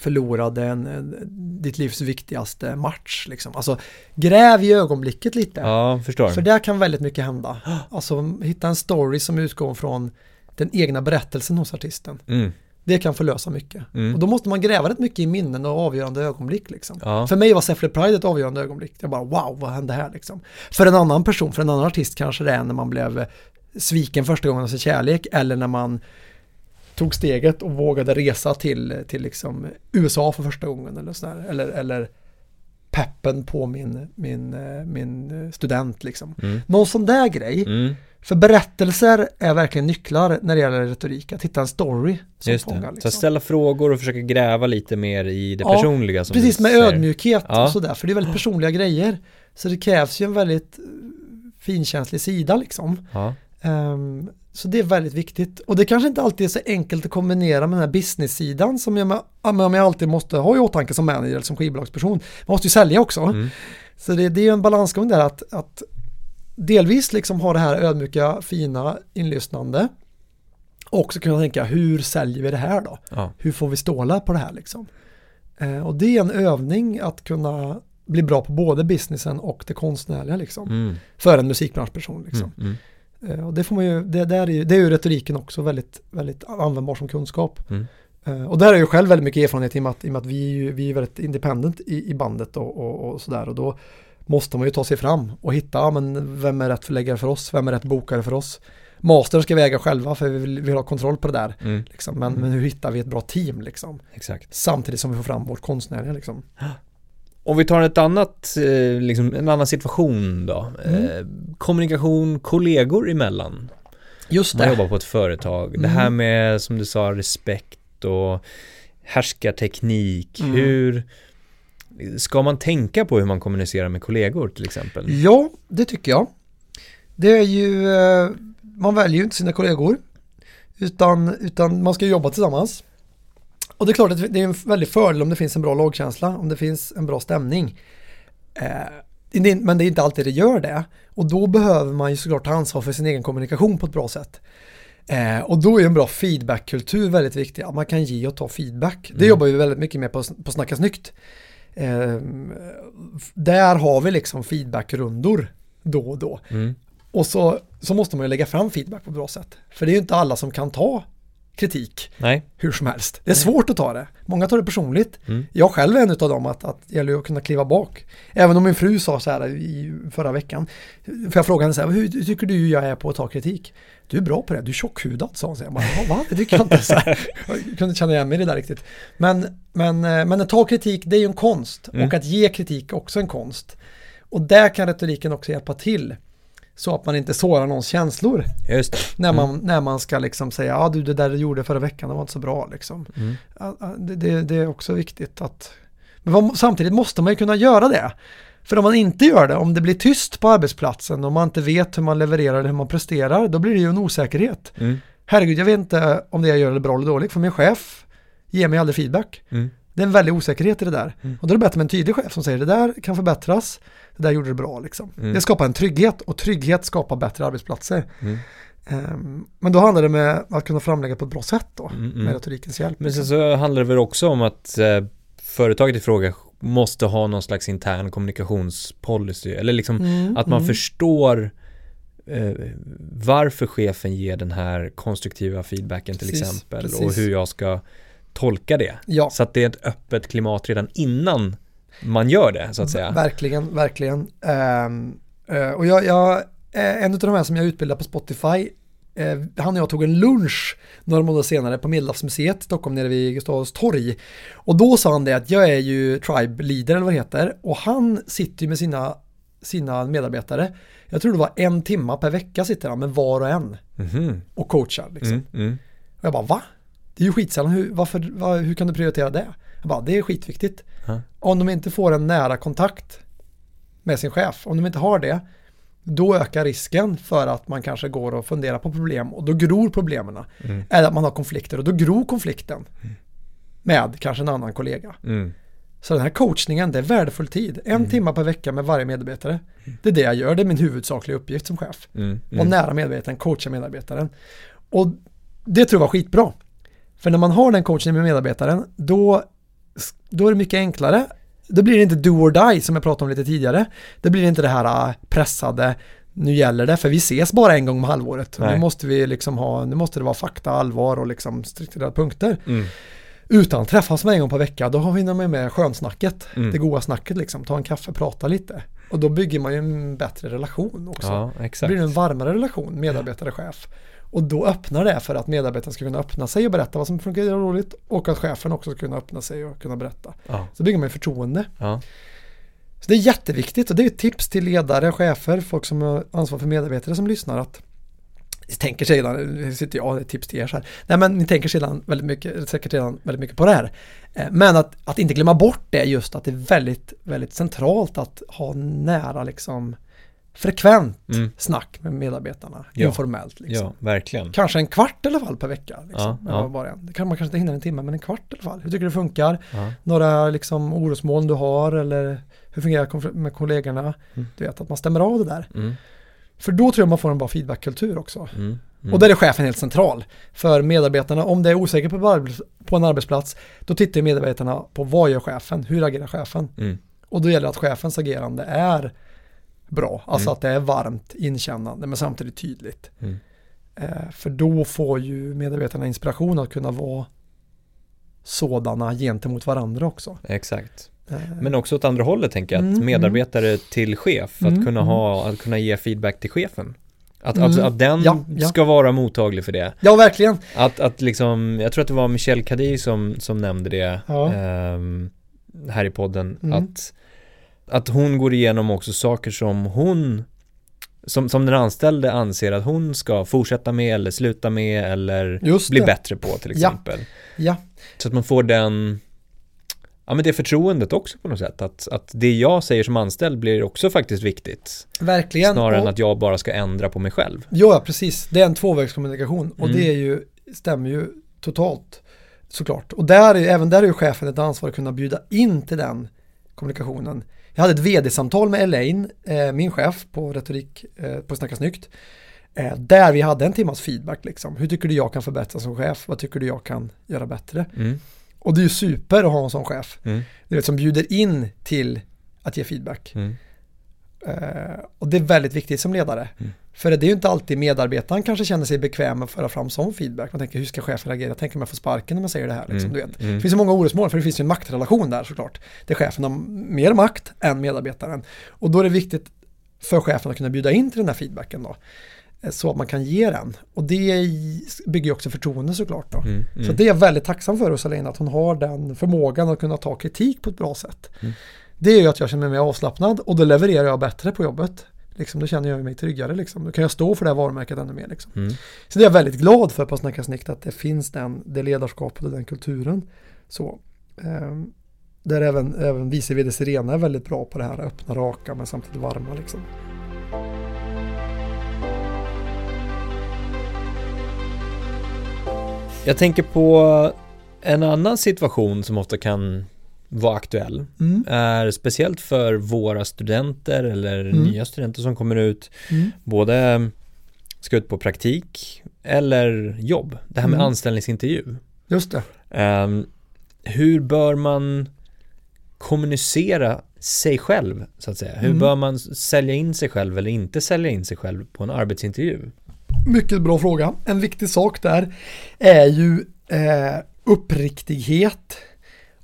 förlorade en, ditt livs viktigaste match? Liksom? Alltså gräv i ögonblicket lite. Ja, förstår. För där kan väldigt mycket hända. Alltså hitta en story som utgår från den egna berättelsen hos artisten. Mm. Det kan förlösa mycket. Mm. Och då måste man gräva rätt mycket i minnen och avgörande ögonblick. Liksom. Ja. För mig var Säffle Pride ett avgörande ögonblick. Jag bara wow, vad hände här liksom? För en annan person, för en annan artist kanske det är när man blev sviken första gången av sin kärlek eller när man tog steget och vågade resa till, till liksom USA för första gången eller sådär. Eller, eller peppen på min, min, eh, min student liksom. Mm. Någon sån där grej. Mm. För berättelser är verkligen nycklar när det gäller retorik. Att hitta en story som Just det. fångar. Så Liksom. ställa frågor och försöka gräva lite mer i det Ja, personliga som Precis med ödmjukhet Ja. och sådär. För det är väldigt personliga grejer. Så det krävs ju en väldigt eh, finkänslig sida liksom. Ja. Ehm, så det är väldigt viktigt. Och det kanske inte alltid är så enkelt att kombinera med den här business-sidan som jag, jag alltid måste ha i åtanke som manager eller som skivbolagsperson. Man måste ju sälja också. Mm. Så det, det är en balansgång där att, att delvis liksom ha det här ödmjuka, fina inlyssnande. Och också kunna tänka, hur säljer vi det här då? Ja. Hur får vi stålar på det här liksom? Eh, och det är en övning att kunna bli bra på både businessen och det konstnärliga liksom. Mm. För en musikbranschperson liksom. Mm. Mm. Eh, och det får man ju, det, där är ju, det är ju retoriken också väldigt, väldigt användbar som kunskap. Mm. Eh, och där har jag ju själv väldigt mycket erfarenhet i och med att, i och med att vi, är vi är väldigt independent i, i bandet och, och, och sådär. Och då måste man ju ta sig fram och hitta, ja, men vem är rätt förläggare för oss? Vem är rätt bokare för oss? Master ska vi äga själva för vi vill, vi vill ha kontroll på det där. Mm. Liksom. Men, men hur hittar vi ett bra team liksom? Exakt. Samtidigt som vi får fram vårt konstnärliga liksom. Om vi tar ett annat, eh, liksom, en annan situation då. Mm. Eh, kommunikation kollegor emellan. Just Man jobbar på ett företag. Det Mm. här med, som du sa, respekt och härskarteknik. Mm. Hur, Ska man tänka på hur man kommunicerar med kollegor till exempel? Ja, det tycker jag. Det är ju, eh, man väljer ju inte sina kollegor. Utan, utan man ska jobba tillsammans. Och det är klart att det är en väldig fördel om det finns en bra lagkänsla, om det finns en bra stämning. Eh, men det är inte alltid det gör det. Och då behöver man ju såklart ta ansvar för sin egen kommunikation på ett bra sätt. Eh, och då är en bra feedbackkultur väldigt viktig. Att man kan ge och ta feedback. Det mm. jobbar vi väldigt mycket med på, på Snacka Snyggt. Eh, där har vi liksom feedbackrundor då och då. Mm. Och så, så måste man ju lägga fram feedback på ett bra sätt. För det är ju inte alla som kan ta kritik Nej. hur som helst. Det är Nej. svårt att ta det. Många tar det personligt. Mm. Jag själv är en av dem att, att det gäller att kunna kliva bak. Även om min fru sa så här i förra veckan. För jag frågade henne så här, hur tycker du jag är på att ta kritik? Du är bra på det, du är tjockhudad sa hon. Så jag bara, va? Det tycker jag inte. Så här. Jag kunde inte känna igen mig i det där riktigt. Men, men, eh, men att ta kritik, det är ju en konst. Mm. Och att ge kritik också en konst. Och där kan retoriken också hjälpa till. Så att man inte sårar någons känslor. Just det. När, man, mm. när man ska liksom säga, ja du det där du gjorde förra veckan, det var inte så bra liksom. Mm. Det, det, det, är också viktigt att, men samtidigt måste man ju kunna göra det. För om man inte gör det, om det blir tyst på arbetsplatsen, om man inte vet hur man levererar eller hur man presterar, då blir det ju en osäkerhet. Mm. Herregud, jag vet inte om det jag gör är bra eller dåligt, för min chef ger mig aldrig feedback. Mm. Det är en väldig osäkerhet i det där. Mm. Och då är det bättre med en tydlig chef som säger det där kan förbättras, det där gjorde du bra liksom. Mm. Det skapar en trygghet och trygghet skapar bättre arbetsplatser. Mm. Um, men då handlar det med att kunna framlägga på ett bra sätt då, mm, mm. med retorikens hjälp. Men sen så handlar det väl också om att eh, företaget i fråga måste ha någon slags intern kommunikationspolicy eller liksom mm, att man mm. förstår eh, varför chefen ger den här konstruktiva feedbacken till precis, exempel precis. och hur jag ska tolka det. Ja. Så att det är ett öppet klimat redan innan man gör det så att säga. Verkligen, verkligen. Uh, och jag, jag, en av de här som jag utbildar på Spotify, uh, han och jag tog en lunch några månader senare på Medelhavsmuseet i Stockholm nere vid Gustav Adolfs torg. Och då sa han det att jag är ju tribe leader eller vad det heter och han sitter ju med sina, sina medarbetare. Jag tror det var en timma per vecka sitter han med var och en mm. och coachar. Liksom. Mm, mm. Och jag bara va? Det är ju skitsällan, hur, varför, var, hur kan du prioritera det? Jag bara, det är skitviktigt. Mm. Om de inte får en nära kontakt med sin chef, om de inte har det, då ökar risken för att man kanske går och funderar på problem och då gror problemen. Mm. Eller att man har konflikter och då gror konflikten mm. med kanske en annan kollega. Mm. Så den här coachningen, det är värdefull tid. En mm. timme per vecka med varje medarbetare. Mm. Det är det jag gör, det är min huvudsakliga uppgift som chef. Mm. Vara nära medarbetaren, coacha medarbetaren. Och det tror jag var skitbra. För när man har den coachningen med medarbetaren, då, då är det mycket enklare. Då blir det inte do or die som jag pratade om lite tidigare. Det blir inte det här äh, pressade, nu gäller det, för vi ses bara en gång om halvåret. Nu måste vi liksom ha, nu måste det vara fakta, allvar och liksom strukturerade punkter. Mm. Utan träffas man en gång per vecka, då har vi med, med skönsnacket, mm. det goda snacket liksom, ta en kaffe, prata lite. Och då bygger man ju en bättre relation också. Ja, exakt. Det blir en varmare relation, medarbetare-chef. Och då öppnar det för att medarbetaren ska kunna öppna sig och berätta vad som funkar roligt och att chefen också ska kunna öppna sig och kunna berätta. Ja. Så bygger man förtroende. Ja. Så det är jätteviktigt och det är ett tips till ledare, chefer, folk som har ansvar för medarbetare som lyssnar att tänker sedan, sitter jag, ett tips till er så här. Nej men ni tänker sedan väldigt mycket, säkert redan väldigt mycket på det här. Eh, men att, att inte glömma bort det just att det är väldigt, väldigt centralt att ha nära liksom frekvent mm. snack med medarbetarna, ja. informellt. Liksom. Ja. Kanske en kvart i alla fall per vecka. Liksom, ja, ja. Det kan man kanske inte hinna en timme, men en kvart i alla fall. Hur tycker du det funkar? Några liksom, orosmoln du har eller hur fungerar det med kollegorna? Mm. Du vet, att man stämmer av det där. Mm. För då tror jag man får en bra feedbackkultur också. Mm. Mm. Och där är chefen helt central. För medarbetarna, om det är osäkert på, på en arbetsplats, då tittar medarbetarna på vad gör chefen? Hur agerar chefen? Mm. Och då gäller det att chefens agerande är bra. Alltså mm. att det är varmt, inkännande men samtidigt tydligt. Mm. Eh, för då får ju medarbetarna inspiration att kunna vara sådana gentemot varandra också. Exakt. Eh. Men också åt andra hållet tänker jag, att mm, medarbetare mm. till chef, att mm, kunna ha, att kunna ge feedback till chefen. Att, mm. att, att den ja, ja. ska vara mottaglig för det. Ja, verkligen. Att, att liksom, jag tror att det var Michel Kadir som, som nämnde det ja. eh, här i podden, mm. att att hon går igenom också saker som hon som, som den anställde anser att hon ska fortsätta med eller sluta med eller bli bättre på till exempel. Ja. ja. Så att man får den ja, men det förtroendet också på något sätt. Att, att det jag säger som anställd blir också faktiskt viktigt. Verkligen. Snarare och, än att jag bara ska ändra på mig själv. Ja, precis. Det är en tvåvägskommunikation och Mm. det är ju, stämmer ju totalt såklart. Och där är, även där är ju chefen ett ansvar att kunna bjuda in till den kommunikationen. Jag hade ett vd-samtal med Elaine, eh, min chef på retorik eh, på Snacka Snyggt. Eh, där vi hade en timmas feedback liksom. Hur tycker du jag kan förbättra som chef? Vad tycker du jag kan göra bättre? Mm. Och det är ju super att ha en sån chef. Mm. Du vet, som bjuder in till att ge feedback. Mm. Och det är väldigt viktigt som ledare. Mm. För det är ju inte alltid medarbetaren kanske känner sig bekväm med att föra fram sån feedback. Man tänker hur ska chefen reagera? Tänker om jag får sparken när man säger det här. Liksom, Mm. du vet. Mm. Det finns ju många orosmål för det finns ju en maktrelation där såklart. Där chefen har mer makt än medarbetaren. Och då är det viktigt för chefen att kunna bjuda in till den här feedbacken då. Eh, Så att man kan ge den. Och det bygger ju också förtroende såklart då. Mm. Så Mm. det är jag väldigt tacksam för hos Alina, att hon har den förmågan att kunna ta kritik på ett bra sätt. Mm. Det är ju att jag känner mig mer avslappnad och då levererar jag bättre på jobbet. Liksom, då känner jag mig tryggare. Liksom. Då kan jag stå för det här varumärket ännu mer. Liksom. Mm. Så det är jag väldigt glad för på Snacka Snikt att det finns den, det ledarskapet och den kulturen. Så, ehm, där även, även vice vd Sirena är väldigt bra på det här öppna, raka men samtidigt varma. Liksom. Jag tänker på en annan situation som ofta kan vara aktuell. Mm. Är speciellt för våra studenter eller Mm. nya studenter som kommer ut. Mm. Både ska ut på praktik eller jobb. Det här med Mm. anställningsintervju. Just det. Ehm, hur bör man kommunicera sig själv så att säga? Hur Mm. bör man sälja in sig själv eller inte sälja in sig själv på en arbetsintervju? Mycket bra fråga. En viktig sak där är ju eh, uppriktighet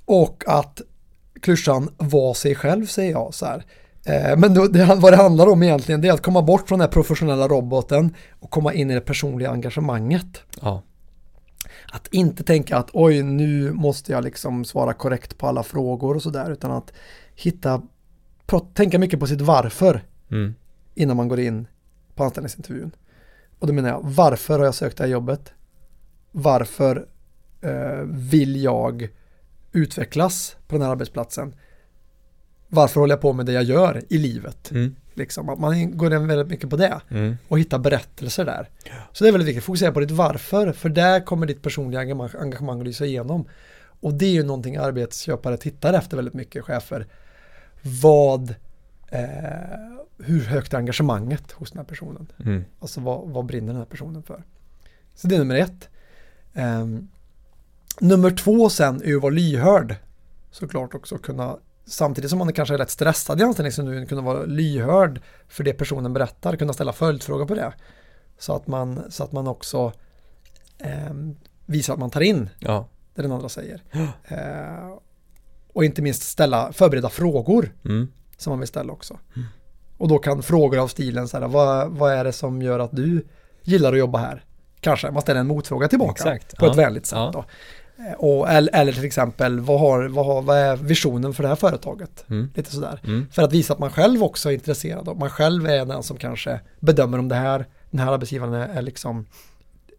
och att klyschan var sig själv säger jag så här. Eh, men då, det, vad det handlar om egentligen det är att komma bort från den här professionella roboten och komma in i det personliga engagemanget. Ja, Att inte tänka att oj nu måste jag liksom svara korrekt på alla frågor och sådär utan att hitta, tänka mycket på sitt varför mm. innan man går in på anställningsintervjun. Och då menar jag, varför har jag sökt det här jobbet? Varför eh, vill jag utvecklas på den här arbetsplatsen? Varför håller jag på med det jag gör i livet? Mm. Liksom, att man går in väldigt mycket på det Mm. och hittar berättelser där. Så det är väldigt viktigt, fokusera på ditt varför, för där kommer ditt personliga engagemang, att lysa igenom. Och det är ju någonting arbetsköpare tittar efter väldigt mycket, chefer. Vad, eh, hur högt är engagemanget hos den här personen? Mm. Alltså vad, vad brinner den här personen för? Så det är nummer ett. Ehm, nummer två sen är ju att vara lyhörd. Såklart också kunna, samtidigt som man kanske är rätt stressad i anställningsintervjun, kunna vara lyhörd för det personen berättar, kunna ställa följdfrågor på det. Så att man, så att man också ehm, visar att man tar in Ja. det den andra säger. Eh, och inte minst ställa, förbereda frågor Mm. som man vill ställa också. Och då kan frågor av stilen så här, vad, vad är det som gör att du gillar att jobba här? Kanske man ställer en motfråga tillbaka Exakt, på ja. ett vänligt sätt Ja. då. Eh, Och, eller, eller till exempel, vad, har, vad, har, vad är visionen för det här företaget? Mm. Lite sådär. Mm. För att visa att man själv också är intresserad och man själv är den som kanske bedömer om det här, den här arbetsgivaren är, är liksom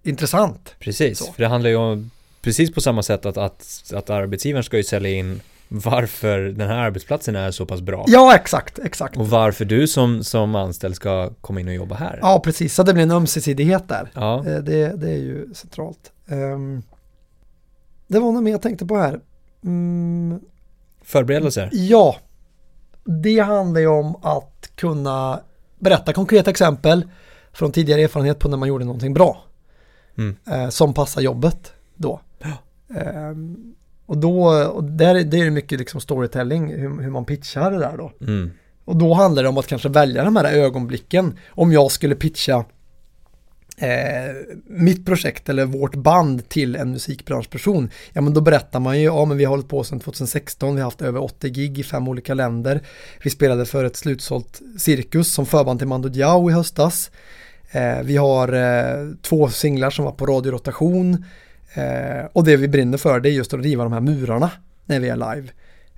intressant. Precis, Så. för det handlar ju om precis på samma sätt att, att, att arbetsgivaren ska ju sälja in varför den här arbetsplatsen är så pass bra. Ja, exakt, exakt. Och varför du som, som anställd ska komma in och jobba här. Ja, precis. Så det blir en ömsesidighet där. Ja. Eh, Det, det är ju centralt. Ehm, det var något mer jag tänkte på här. Mm, Förberedelser. ja, det handlar ju om att kunna berätta konkreta exempel från tidigare erfarenhet på när man gjorde någonting bra. Mm. eh, som passar jobbet då. Ja. Ehm, och då, och där, är- det är mycket liksom storytelling, hur, hur man pitchar det där då. Mm. Och då handlar det om att kanske välja de här ögonblicken. Om jag skulle pitcha eh, mitt projekt eller vårt band till en musikbranschperson. Ja men då berättar man ju, ja men vi har hållit på sedan 2016, vi har haft över 80 gig i fem olika länder. Vi spelade för ett slutsålt cirkus som förband till Mando Diao i höstas. Eh, vi har eh, två singlar som var på radiorotation. Eh, och det vi brinner för det är just att riva de här murarna när vi är live.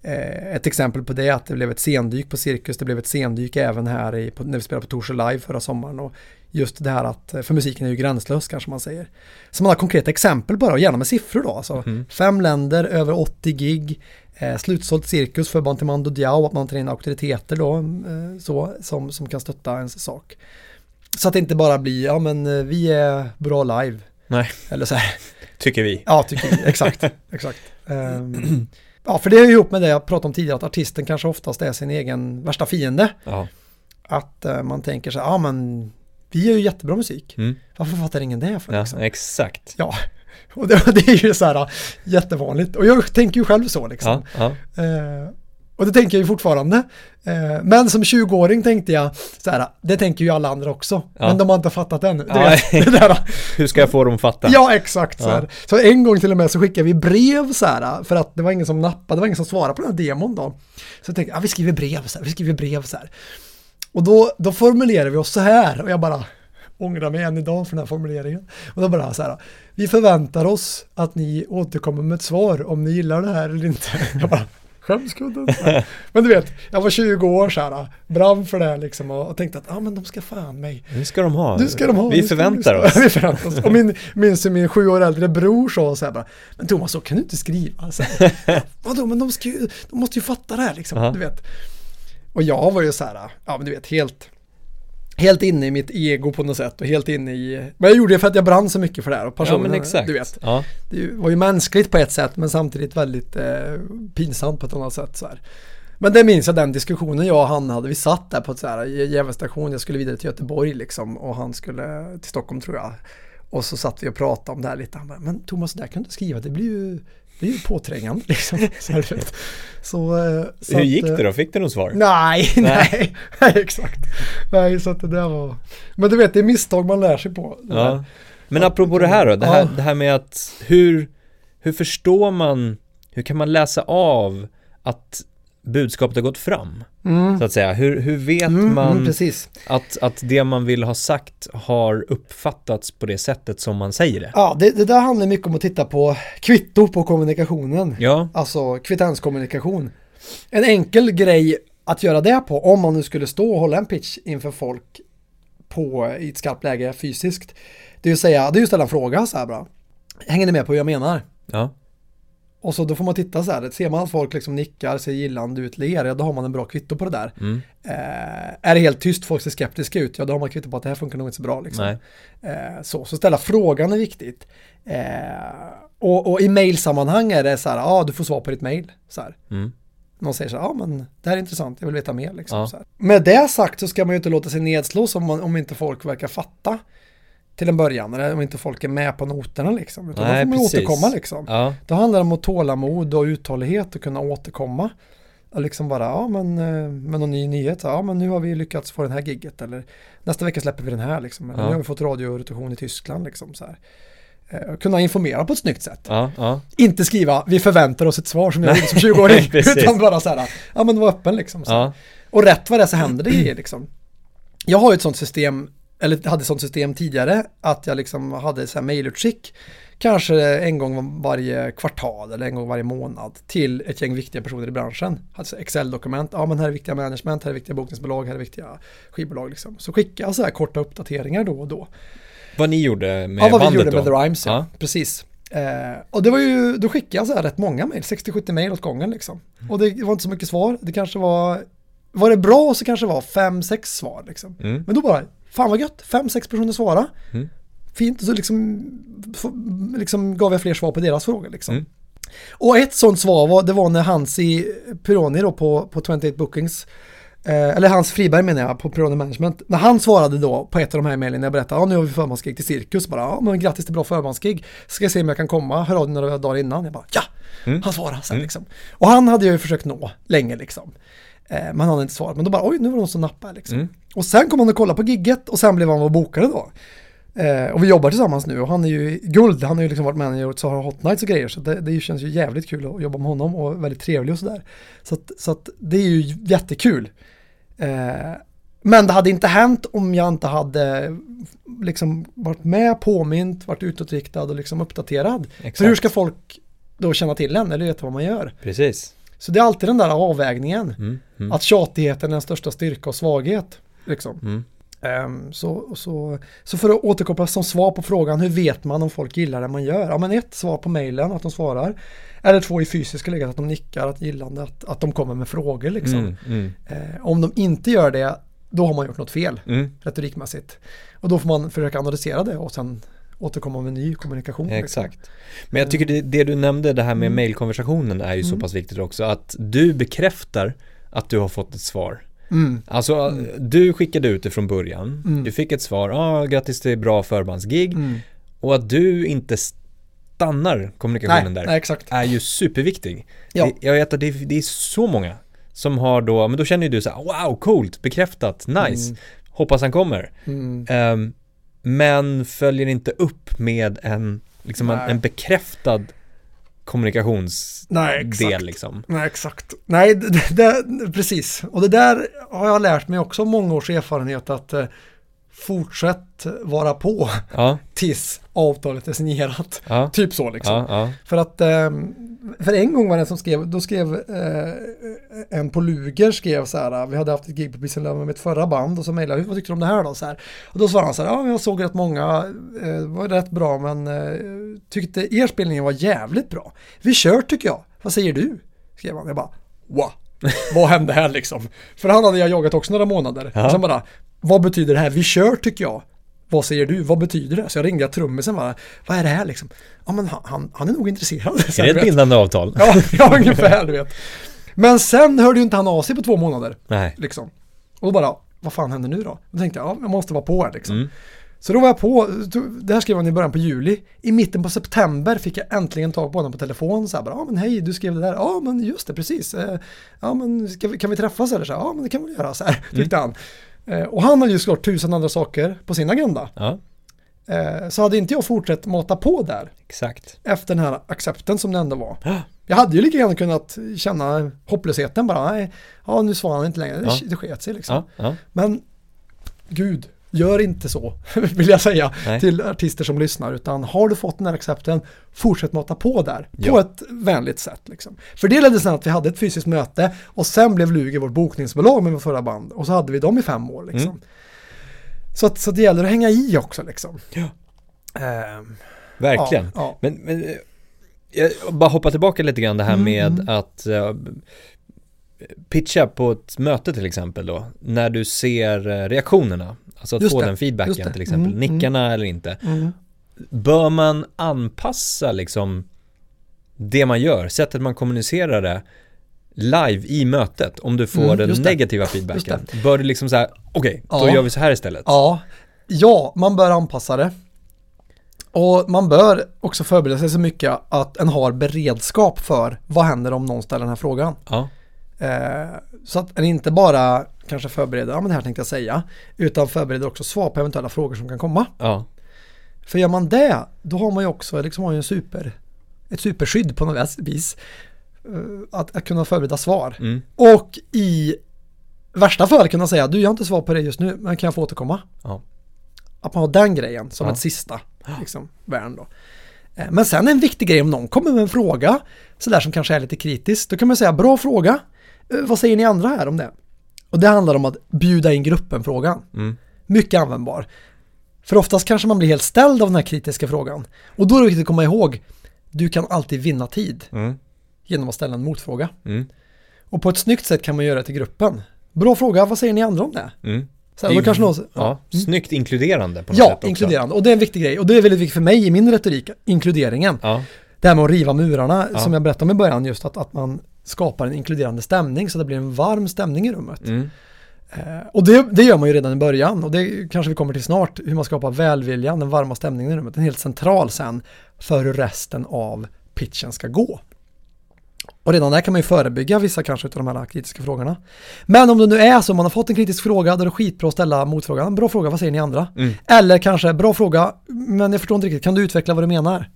Eh, ett exempel på det är att det blev ett sendyk på Cirkus, det blev ett sendyk även här i, när vi spelade på Torshäll Live förra sommaren. Och just det här att, eh, för musiken är ju gränslös kanske man säger. Så man har konkreta exempel bara, och gärna med siffror då. Alltså Mhm. fem länder, över 80 gig. eh, slutsålt cirkus för Bantimando Diao, att man tar in auktoriteter då, eh, så, som, som kan stötta ens sak. Så att det inte bara blir, ja men eh, vi är bra live. Nej. Eller så här. Tycker vi. Ja, tycker vi. Exakt. exakt. Um, ja, för det är ihop med det jag pratade om tidigare, att artisten kanske oftast är sin egen värsta fiende. Ja. Att uh, man tänker så här, ja men vi gör ju jättebra musik. Mm. Varför fattar ingen det för? Ja, Liksom? exakt. Ja, och det, det är ju så här jättevanligt. Och jag tänker ju själv så liksom. Ja, ja. Eh, och det tänker jag ju fortfarande. Eh, men som 20-åring tänkte jag så här, det tänker ju alla andra också. Ja. Men de har inte fattat än. Du Ja. Hur ska jag få dem att fatta? ja, exakt. Så, Ja. här. så en gång till och med så skickade vi brev så här, för att det var ingen som nappade, det var ingen som svarade på den här demon då. Så jag tänkte, ja, vi skriver brev så här, vi skriver brev så här. Och då, då formulerar vi oss så här, och jag bara ångrar mig än idag för den här formuleringen. Och då bara så här, vi förväntar oss att ni återkommer med ett svar om ni gillar det här eller inte. Jag bara, skämskudden. Men du vet, jag var 20 år så här, brann för det här liksom och, och tänkte att, ah, men de ska fan mig. Nu ska de ha. Nu ska de ha. Vi förväntar oss. vi förväntar oss. Och min, minns min sju år äldre bror sa så här bara, men Thomas så kan du inte skriva. Så här, Vadå, men de, ska ju, de måste ju fatta det här liksom, Ja. du vet. Och jag var ju så här, ja men du vet, helt, helt inne i mitt ego på något sätt och helt inne i, men jag gjorde det för att jag brann så mycket för det här och Ja, personen, exakt. du vet. Ja. Det var ju mänskligt på ett sätt men samtidigt väldigt eh, pinsamt på ett annat sätt så här. Men det minns jag den diskussionen jag och han hade. Vi satt där på ett så här Gävle station. Jag skulle vidare till Göteborg liksom och han skulle till Stockholm tror jag. Och så satt vi och pratade om det här lite. Han bara, men Thomas, det där kan du inte skriva. Det blir ju, det är ju påträngande liksom. Så, så, eh, så Hur att, gick eh, det då? Fick du något svar? Nej, nej, nej, exakt. Nej, så att det där var... Men du vet, det är misstag man lär sig på. Ja. Men apropå det här då, det här, Ja. det här med att hur, hur förstår man, hur kan man läsa av att budskapet har gått fram? Mm. Så att säga, hur, hur vet Mm, man mm, att, att det man vill ha sagt har uppfattats på det sättet som man säger det? Ja, det, det där handlar mycket om att titta på kvitto på kommunikationen. Ja, Alltså kvittenskommunikation. En enkel grej att göra det på, om man nu skulle stå och hålla en pitch inför folk på, i ett skarpt läge fysiskt. Det är ju att säga, det är ju att ställa en fråga så här bara. Hänger ni med på hur jag menar? ja, Och så då får man titta så här, ser man att folk liksom nickar, ser gillande ut, ler, ja då har man en bra kvitto på det där. mm, Eh, är det helt tyst, folk ser skeptiska ut, ja då har man kvitto på att det här funkar nog inte så bra liksom. Eh, så, så ställa frågan är viktigt. Eh, och, och i mailsammanhang är det så här, ja ah, du får svar på ditt mail. Så här. mm, Någon säger så här, ja men det här är intressant, jag vill veta mer. Liksom, Ja. Med det sagt så ska man ju inte låta sig nedslås om, man, om inte folk verkar fatta till en början, eller om inte folk är med på noterna liksom. Utan Nej, då får man precis. återkomma liksom. ja, Då handlar det om att tålamod och uthållighet och kunna återkomma. Och liksom bara, ja men eh, med någon ny nyhet, ja men nu har vi lyckats få den här gigget eller nästa vecka släpper vi den här liksom. Eller Ja. nu har vi fått radiorotation i Tyskland liksom så här. Eh, kunna informera på ett snyggt sätt. ja, ja, Inte skriva, vi förväntar oss ett svar som jag gjorde som 20-åring. Precis. utan bara så här, ja men var öppen liksom. Och rätt vad det är så händer det grejer liksom. Jag har ju ett sånt system, eller hade sånt system tidigare, att jag liksom hade så här mailutskick, kanske en gång varje kvartal eller en gång varje månad till ett gäng viktiga personer i branschen. Alltså Excel-dokument, ja men här är viktiga management, här är viktiga bokningsbolag, här är viktiga skivbolag liksom. Så skickar jag så här korta uppdateringar då och då. vad ni gjorde med Ja, vad vi bandet gjorde då? med The Rhymes, ja. Ja. Precis. Eh, och det var ju, då skickade jag så här rätt många mejl, 60-70 mejl åt gången liksom. Och det var inte så mycket svar, det kanske var, var det bra så kanske det var 5-6 svar liksom. Mm. Men då bara, fan vad gött, 5-6 personer svara. Mm. Fint, så liksom, liksom gav jag fler svar på deras frågor liksom. Mm. Och ett sånt svar var, det var när Hansi Pironi då på, på 28 Bookings Eh, eller Hans Friberg menar jag, på Pironi Management. När han svarade då på ett av de här mejlen när jag berättade, ja nu har vi förmansgig till Cirkus, bara, ja men grattis till bra förmansgig, ska jag se om jag kan komma, hör av dig några dagar innan. Jag bara, ja! Mm. Han svarade sen Mm. liksom. Och han hade jag ju försökt nå länge liksom. Eh, men han hade inte svarat, men då bara, oj nu var det någon som nappade liksom. Mm. Och sen kom han och kollade på gigget och sen blev han vår bokare då. Eh, och vi jobbar tillsammans nu och han är ju guld, han har ju liksom varit manager åt Sahara Hot Nights och grejer så det, det känns ju jävligt kul att jobba med honom och väldigt trevlig och sådär. Så, att, så att det är ju jättekul. Eh, men det hade inte hänt om jag inte hade liksom varit med, påmint, varit utåtriktad och liksom uppdaterad. Exakt. För hur ska folk då känna till en eller veta vad man gör? Precis. Så det är alltid den där avvägningen. Mm. Mm. Att tjatigheten är den största styrka och svaghet. Liksom. Mm. Ehm, så, så, så för att återkoppla som svar på frågan hur vet man om folk gillar det man gör? Ja men ett, svar på mejlen att de svarar. Eller två i fysiska läget att de nickar, att gillande, att, att de kommer med frågor liksom. Mm, Eh, om de inte gör det, då har man gjort något fel mm. retorikmässigt. Och då får man försöka analysera det och sen återkomma med ny kommunikation. liksom. Exakt. Men jag tycker det, det du nämnde, det här med Mm. mailkonversationen är ju så Mm. pass viktigt också. Att du bekräftar att du har fått ett svar. Mm. Alltså, du skickade ut det från början. Mm. Du fick ett svar, ah, grattis till bra förbandsgig. Mm. Och att du inte stannar kommunikationen Nej, där nej, är ju superviktig. Ja. Jag vet att det, det är så många som har då, men då känner ju du så här, wow, coolt, bekräftat, nice, Mm. hoppas han kommer. Mm. Men följer inte upp med en, liksom en, en bekräftad kommunikationsdel Nej, exakt. liksom. Nej, exakt. Nej, det, det, precis. Och det där har jag lärt mig också många års erfarenhet att eh, fortsätt vara på Ja, tills avtalet är signerat. ja, Typ så liksom. ja. För att, eh, för en gång var det en som skrev, då skrev eh, en på Luger skrev så här, vi hade haft ett gig på Peace med mitt förra band och så mejlade jag, vad tyckte du om det här då? Så här. Och då svarade han så här, ja jag såg rätt många, eh, det var rätt bra men eh, tyckte er spelning var jävligt bra. Vi kör tycker jag, vad säger du? Skrev han, jag bara, wow. Vad hände här liksom? För han hade jag jagat också några månader. Ja. Och sen bara, vad betyder det här? Vi kör tycker jag. Vad säger du? Vad betyder det? Så jag ringde trummisen bara, vad är det här liksom? Ja men han, han, han är nog intresserad. Så Är det ett bindande avtal? Ja, ja, ungefär du vet. Men sen hörde ju inte han av sig på två månader. Nej. Liksom. Och då bara, vad fan händer nu då? Då tänkte jag, ja, jag måste vara på här liksom. Mm. Så då var jag på, det här skrev han i början på juli. I mitten på september fick jag äntligen tag på honom på telefon. Så här bara, ja men hej, du skrev det där. Ja men just det, precis. Eh, Ja men ska vi, kan vi träffas eller så? här, Ja men det kan vi göra så här, tyckte han. Eh, Och han hade ju såklart tusen andra saker på sin agenda. Ja, Eh, Så hade inte jag fortsatt mata på där exakt. efter den här accepten som det ändå var. Ja. Jag hade ju lika gärna kunnat känna hopplösheten bara. Nej, ja nu svarar han inte längre. Ja. Det, det sket sig liksom. Ja. Men gud, gör inte så vill jag säga Nej. till artister som lyssnar. Utan har du fått den här accepten, fortsätt mata på där. På Ja. ett vänligt sätt liksom. För det ledde sen att vi hade ett fysiskt möte och sen blev Luger vårt bokningsbolag med vårt förra band. Och så hade vi dem i fem år liksom. Mm. Så, att, så det gäller att hänga i också liksom. Ja. Ehm, Verkligen. Ja, ja. Men, men eh, jag bara hoppa tillbaka lite grann det här Mm, med mm. att eh, pitcha på ett möte till exempel då, när du ser eh, reaktionerna, alltså att Just få det, den feedbacken till exempel, Mm, nickarna eller inte. Mm. Bör man anpassa liksom det man gör, sättet man kommunicerar det live i mötet om du får Mm, den det. negativa feedbacken? Bör du liksom säga, okej, då Ja. gör vi så här istället? Ja, ja, man bör anpassa det. Och man bör också förbereda sig så mycket att en har beredskap för vad händer om någon ställer den här frågan. Ja, Eh, så att en inte bara kanske förbereder, ja men det här tänkte jag säga, utan förbereder också svar på eventuella frågor som kan komma. ja, För gör man det, då har man ju också liksom har ju en super, ett superskydd på något vis. Eh, att, att kunna förbereda svar. mm, Och i värsta fall kunna säga, du jag har inte svar på det just nu, men kan jag få återkomma? ja, Att man har den grejen som Ja. ett sista liksom, värn då. Eh, Men sen en viktig grej om någon kommer med en fråga sådär som kanske är lite kritisk. Då kan man säga bra fråga. Eh, Vad säger ni andra här om det? Och det handlar om att bjuda in gruppen-frågan. mm, Mycket användbar. För oftast kanske man blir helt ställd av den här kritiska frågan. Och då är det viktigt att komma ihåg, du kan alltid vinna tid mm, genom att ställa en motfråga. mm, Och på ett snyggt sätt kan man göra det till gruppen. Bra fråga, vad säger ni andra om det? mm. Så Det här, då kanske någon, Ja, Mm. snyggt inkluderande på något Ja, sätt också. inkluderande. Och det är en viktig grej. Och det är väldigt viktigt för mig i min retorik, inkluderingen. Ja, Det här med att riva murarna, Ja. som jag berättade om i början, just att, att man skapar en inkluderande stämning så det blir en varm stämning i rummet. mm, Eh, och det, det gör man ju redan i början och det kanske vi kommer till snart, hur man skapar välviljan, den varma stämningen i rummet. Den är helt central sen för hur resten av pitchen ska gå. Och redan där kan man ju förebygga vissa kanske av de här kritiska frågorna. Men om det nu är så, man har fått en kritisk fråga, då är det skitbra att ställa motfrågan. Bra fråga, vad säger ni andra? mm. Eller kanske, bra fråga, men jag förstår inte riktigt, kan du utveckla vad du menar?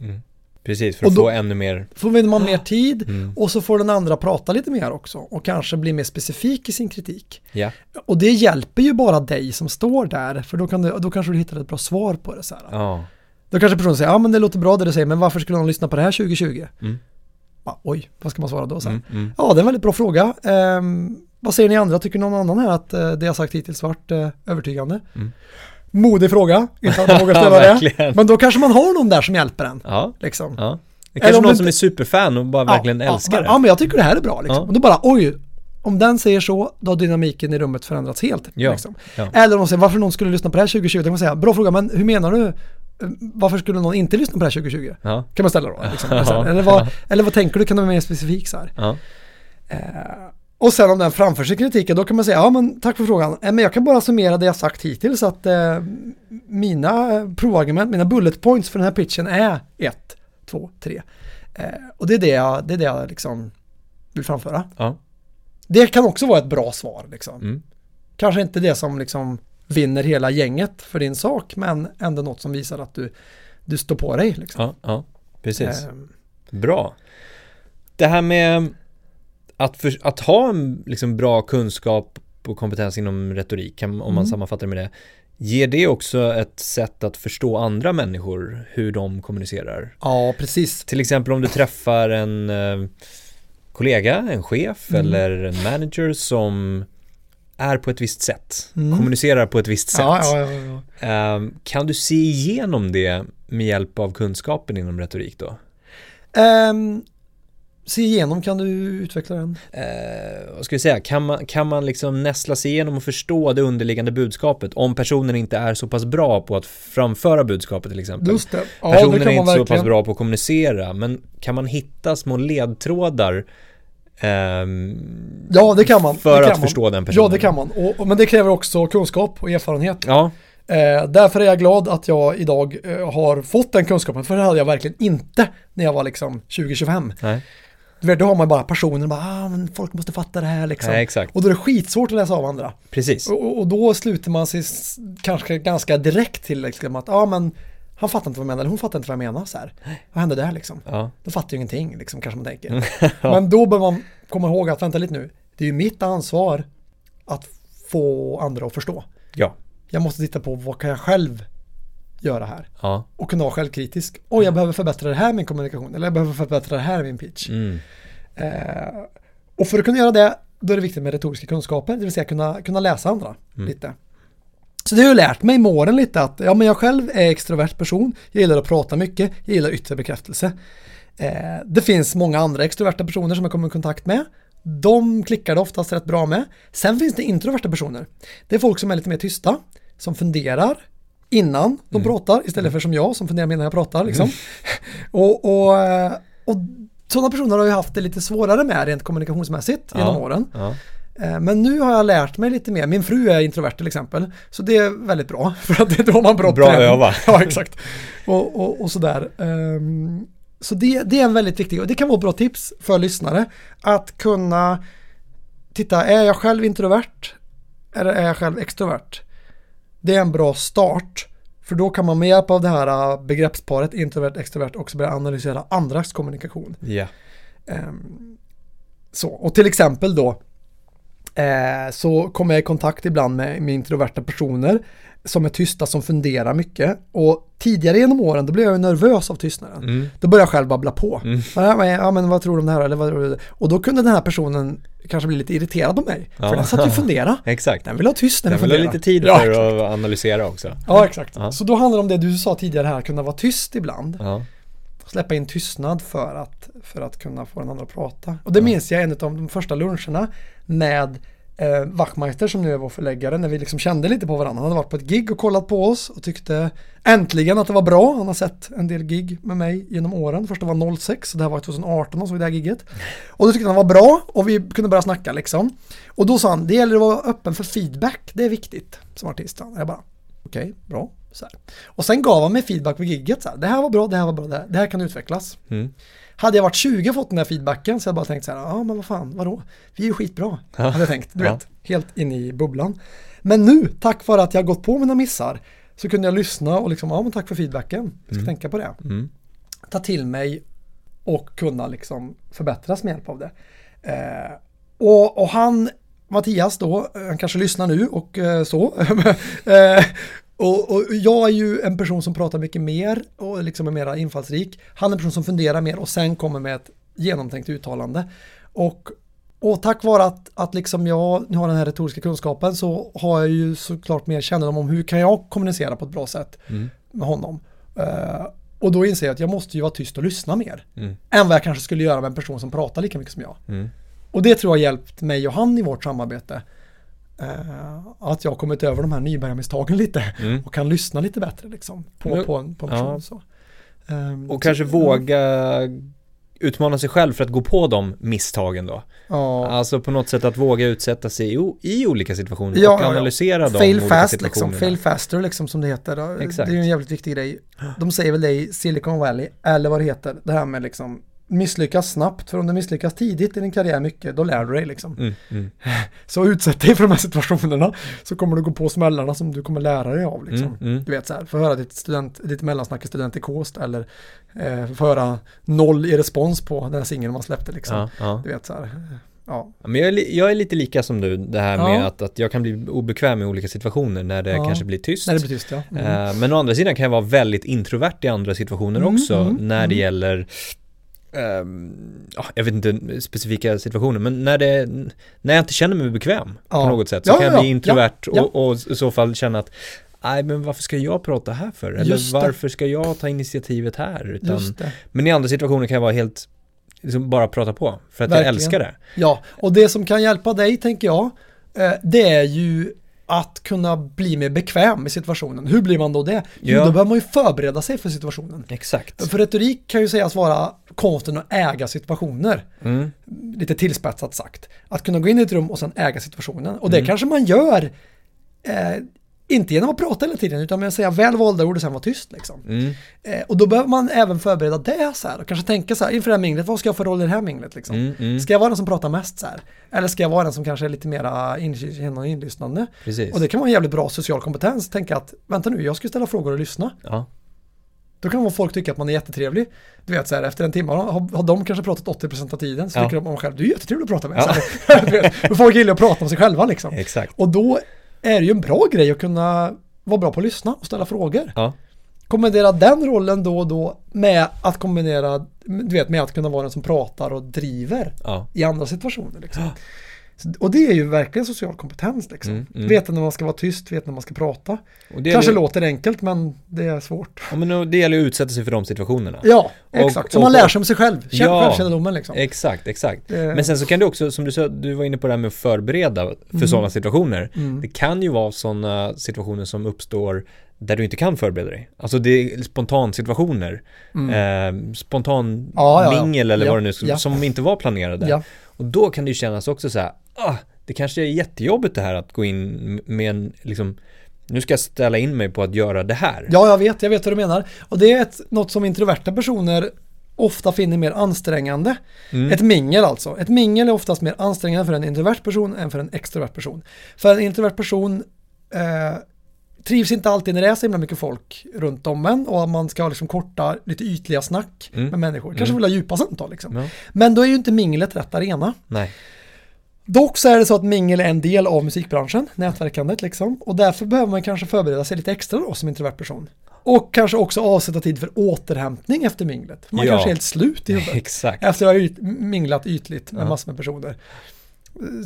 Precis, för att då- få ännu mer Får man mer tid Mm. och så får den andra prata lite mer också och kanske bli mer specifik i sin kritik. Ja, Och det hjälper ju bara dig som står där, för då, kan du, då kanske du hittar ett bra svar på det. Så här. ja, Då kanske personen säger, ja men det låter bra det du säger, men varför skulle någon lyssna på det här 2020? Mm. Ja, oj, vad ska man svara då? Så här? mm, mm, Ja, det är en väldigt bra fråga. Ehm, Vad säger ni andra? Tycker någon annan här att eh, det jag sagt hittills varit eh, övertygande? Mm. Modig fråga, inte att man vågar ställa det. Men då kanske man har någon där som hjälper en. Ja, Liksom. ja. Det är Eller kanske om någon det som är superfan och bara verkligen ja, älskar ja, det. Ja, men jag tycker det här är bra liksom. Ja. Och då bara, oj, om den säger så, då har dynamiken i rummet förändrats helt. Ja, Liksom. ja. Eller om de säger, varför någon skulle lyssna på det här 2020? Då kan man säga, bra fråga, men hur menar du? Varför skulle någon inte lyssna på det här 2020? Ja, Kan man ställa då. Liksom. Ja. eller, vad, eller vad tänker du? Kan du vara mer specifik så här? ja, Och sen om den framför sig kritiken, då kan man säga, ja men tack för frågan. Eh, Men jag kan bara summera det jag sagt hittills, att eh, mina eh, provargument, mina bullet points för den här pitchen är 1, 2, 3. Eh, och det är det jag, det är det jag liksom vill framföra. ja. Det kan också vara ett bra svar liksom. Mm. Kanske inte det som liksom vinner hela gänget för din sak, men ändå något som visar att du, du står på dig liksom. ja, ja. Precis. Ehm, Bra. Det här med att, för, att ha en liksom bra kunskap och kompetens inom retorik, om man Mm. sammanfattar med det, ger det också ett sätt att förstå andra människor, hur de kommunicerar? ja, precis. Till exempel om du träffar en eh, kollega, en chef Mm. eller en manager som är på ett visst sätt, Mm. kommunicerar på ett visst sätt. Ja, ja, ja. Ehm, kan du se igenom det med hjälp av kunskapen inom retorik då? Ehm, se igenom, kan du utveckla den? eh, vad ska vi säga, kan man, kan man liksom nästla sig igenom och förstå det underliggande budskapet om personen inte är så pass bra på att framföra budskapet till exempel. Just det. Ja, personen det är kan man inte så pass verkligen. bra på att kommunicera, men kan man hitta små ledtrådar ehm, Ja, det kan man. för kan att man. förstå den personen? Ja, det kan man. Och, och, men det kräver också kunskap och erfarenhet. Ja, Eh, därför är jag glad att jag idag eh, har fått den kunskapen, för det hade jag verkligen inte när jag var liksom 2025. Vet, då har man bara personer, bara, ah, men folk måste fatta det här liksom. exakt. Och då är det skitsvårt att läsa av andra. Precis. Och, och- då sluter man sig kanske ganska direkt till liksom, att, ja ah, men han fattar inte vad jag menar, eller hon fattar inte vad jag menar så här. Vad hände där liksom? Ja, De fattar ju ingenting, liksom, kanske man tänker. Men då bör man komma ihåg att, vänta lite nu, det är ju mitt ansvar att få andra att förstå. ja, Jag måste titta på vad kan jag själv göra här? ja, Och kunna vara självkritisk. Oj, jag behöver förbättra det här med min kommunikation. Eller jag behöver förbättra det här med min pitch. mm, Eh, och för att kunna göra det, då är det viktigt med retoriska kunskaper. Det vill säga kunna, kunna läsa andra Mm. lite. Så det har ju lärt mig med åren lite att ja, men jag själv är extrovert person. Jag gillar att prata mycket. Jag gillar yttre bekräftelse. Eh, det finns många andra extroverta personer som jag kommer i kontakt med. De klickar det oftast rätt bra med. Sen finns det introverta personer. Det är folk som är lite mer tysta, som funderar innan de pratar istället för som jag som funderar innan jag pratar. Liksom. och, och, eh, och sådana personer har jag haft det lite svårare med rent kommunikationsmässigt genom Ja. åren. ja, Eh, Men nu har jag lärt mig lite mer. Min fru är introvert till exempel. Så det är väldigt bra. För att det är då man bra Bra öva. Ja, exakt. Och, och, och sådär. Ehm, Så det, det är en väldigt viktig, och det kan vara ett bra tips för lyssnare. Att kunna titta, är jag själv introvert? Eller är jag själv extrovert? Det är en bra start. För då kan man med hjälp av det här äh, begreppsparet introvert, extrovert också börja analysera andras kommunikation. Ehm, så, och till exempel då eh, så kommer jag i kontakt ibland med, med introverta personer som är tysta, som funderar mycket. Och tidigare genom åren, då blev jag nervös av tystnaden. mm, Då började jag själv babbla på. Mm. Ja, men, ja, vad tror du om det här? Eller vad tror du? Och då kunde den här personen kanske bli lite irriterad på mig. Ja. För den satt ju och funderade. exakt. Den vill ha tyst när Den den vill ha lite tid Ja, för exakt. att analysera också. Ja, exakt. Ja. Så då handlar det om det du sa tidigare här, kunna vara tyst ibland. Ja, släppa in tystnad för att, för att kunna få den andra att prata. Och det minns jag en av de första luncherna med eh, Wachtmeister som nu är vår förläggare när vi liksom kände lite på varandra. Han hade varit på ett gig och kollat på oss och tyckte äntligen att det var bra. Han har sett en del gig med mig genom åren. Första var 06 och det här var 2018 och såg det här giget. Och då tyckte han det var bra och vi kunde börja snacka liksom. Och då sa han, det gäller att vara öppen för feedback, det är viktigt som artist. Och jag bara, okej, bra. Så här. Och sen gav han mig feedback på gigget. Så här, det här var bra, det här var bra, det här, det här kan utvecklas. mm. Hade jag varit 20 och fått den här feedbacken så hade jag bara tänkt så här, ja men vad fan, vadå? Vi är ju skitbra, Ja. hade jag tänkt, du Ja. vet, helt inne i bubblan. Men nu, tack vare att jag gått på mina missar, så kunde jag lyssna och liksom, ja men tack för feedbacken, jag ska tänka på det. Mm. Ta till mig och kunna liksom förbättras med hjälp av det. Eh, och, och han, Mattias då, eh, han kanske lyssnar nu och eh, så. och, och jag är ju en person som pratar mycket mer och liksom är mera infallsrik. Han är en person som funderar mer och sen kommer med ett genomtänkt uttalande. Och och tack vare att, att liksom jag har den här retoriska kunskapen så har jag ju såklart mer kännedom om hur kan jag kommunicera på ett bra sätt Mm. med honom. Eh, och då inser jag att jag måste ju vara tyst och lyssna mer. Mm. Än vad jag kanske skulle göra med en person som pratar lika mycket som jag. Mm. Och det tror jag har hjälpt mig och han i vårt samarbete. Eh, att jag har kommit över de här nybörjarmisstagen lite Mm. och kan lyssna lite bättre liksom på, Men- på, en, på en ja. person. Så. Ehm, Och kanske så- våga utmana sig själv för att gå på de misstagen då. Ja, Alltså på något sätt att våga utsätta sig i, i olika situationer Ja, och ja, ja. analysera de fail fast liksom, fail faster liksom som det heter. Exakt. Det är ju en jävligt viktig grej. De säger väl det i Silicon Valley, eller vad det heter, det här med liksom misslyckas snabbt, för om du misslyckas tidigt i din karriär mycket, då lär du dig liksom. Mm, mm, Så utsätt dig för de här situationerna, så kommer du gå på smällarna som du kommer lära dig av liksom. mm, mm. Du vet så här, få höra ditt, student, ditt mellansnack i studentikost eller eh, få höra noll i respons på den här singeln man släppte liksom. Ja, ja. Du vet så här, ja. Men jag är, jag är lite lika som du, det här med Ja. att, att jag kan bli obekväm i olika situationer när det Ja. kanske blir tyst. När det blir tyst ja. Mm. Eh, Men å andra sidan kan jag vara väldigt introvert i andra situationer Mm, också mm, när det mm. gäller ja, jag vet inte specifika situationer, men när, det, när jag inte känner mig bekväm på Ja. något sätt så Ja, kan jag ja, bli introvert. Och, och i så fall känna att nej men varför ska jag prata här för? Eller varför ska jag ta initiativet här? Utan, men i andra situationer kan jag vara helt, liksom bara prata på för att jag Verkligen. älskar det. Ja, och det som kan hjälpa dig tänker jag, eh, det är ju att kunna bli mer bekväm i situationen. Hur blir man då det? Jo, Ja. då behöver man ju förbereda sig för situationen. Exakt. För retorik kan ju sägas vara konsten att äga situationer. Mm. Lite tillspetsat sagt. Att kunna gå in i ett rum och sen äga situationen. Och det Mm. kanske man gör, eh, inte genom att prata hela tiden, utan med att säga väl valda ord och sen vara tyst. Liksom. Mm. Eh, och då behöver man även förbereda det så här. Och kanske tänka så här, inför det här minglet, vad ska jag få roll i det här minglet? Liksom? Mm, mm. Ska jag vara den som pratar mest så här? Eller ska jag vara den som kanske är lite mera in- inlyssnande? Precis. Och det kan vara en jävligt bra social kompetens. Tänka att, vänta nu, jag ska ställa frågor och lyssna. Ja. Då kan folk tycka att man är jättetrevlig. Du vet så här, efter en timme har, har de kanske pratat 80% av tiden. Så Ja. tycker de om själv, du är jättetrevlig att prata med. Ja. Så här, folk gillar att prata om sig själva liksom. Exakt. Och då är det ju en bra grej att kunna vara bra på att lyssna och ställa frågor. Ja. Kombinera den rollen då och då med att kombinera, du vet, med att kunna vara den som pratar och driver Ja. i andra situationer. Liksom. Så, och det är ju verkligen social kompetens. Liksom. Mm, mm. Veta när man ska vara tyst, veta när man ska prata. Det Kanske gäller, låter enkelt men det är svårt. ja, men det gäller att utsätta sig för de situationerna. Ja, Och- exakt. Så och- man lär sig om sig själv. Känn Ja. självkännedomen liksom. Exakt, exakt. Eh. Men sen så kan du också, som du sa, du var inne på det här med att förbereda för Mm. sådana situationer. Mm. Det kan ju vara sådana situationer som uppstår där du inte kan förbereda dig. Alltså det är spontansituationer. Eh, spontan Mm. Ja, ja, mingel eller vad det nu är, som inte var planerade. Och då kan det ju kännas också så här, ah, det kanske är jättejobbigt det här att gå in med en, liksom, nu ska jag ställa in mig på att göra det här. ja, jag vet. Jag vet vad du menar. Och det är ett, något som introverta personer ofta finner mer ansträngande. Mm. Ett mingel alltså. Ett mingel är oftast mer ansträngande för en introvert person än för en extrovert person. För en introvert person eh, trivs inte alltid när det är så himla mycket folk runt om en och man ska ha liksom korta, lite ytliga snack Mm. med människor. Kanske Mm. vill ha djupa samtal liksom. Ja. Men då är ju inte minglet rätt arena. Nej. Dock så är det så att mingel är en del av musikbranschen, nätverkandet liksom. Och därför behöver man kanske förbereda sig lite extra då som introvert person. Och kanske också avsätta tid för återhämtning efter minglet. Man Ja. kanske är helt slut i huvudet. Exakt. Efter att ha yt, minglat ytligt med Ja. massor med personer.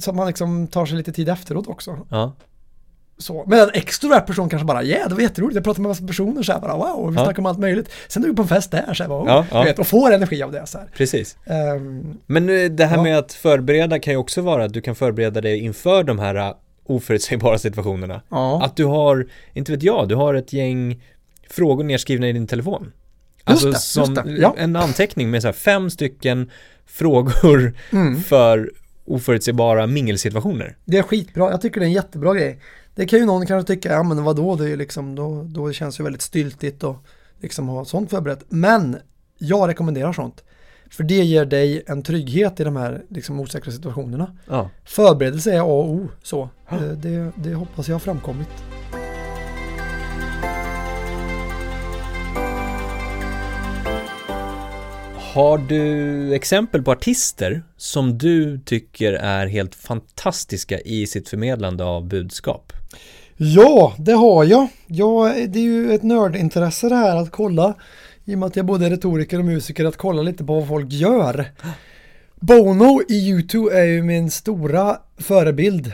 Så att man liksom tar sig lite tid efteråt också. Ja. Så. Men en extrovert person kanske bara, ja det var jätteroligt, jag pratar med massa personer så här bara, wow, vi Ja. snackar om allt möjligt. Sen är vi på en fest där så här, bara, oh, Ja, ja. Vet, och får energi av det så här. Precis. Ehm, Men eh, det här Ja. med att förbereda kan ju också vara att du kan förbereda dig inför de här eh, oförutsägbara situationerna. ja. Att du har, inte vet jag, du har ett gäng frågor nedskrivna i din telefon. Alltså det, just som det, ja. en anteckning med så här fem stycken frågor Mm. för oförutsägbara mingelsituationer. Det är skitbra, jag tycker det är en jättebra grej. Det kan ju någon kanske tycka, ja men vadå, det är liksom, då, då känns det ju väldigt styltigt och liksom ha sånt förberett. Men jag rekommenderar sånt. För det ger dig en trygghet i de här liksom, osäkra situationerna. Ja. Förberedelse är A och O, så. Eh, Det, det hoppas jag har framkommit. Har du exempel på artister som du tycker är helt fantastiska i sitt förmedlande av budskap? Ja, det har jag. Ja, Det är ju ett nördintresse det här att kolla, i och med att jag både är retoriker och musiker, att kolla lite på vad folk gör. Bono i U2 är ju min stora förebild.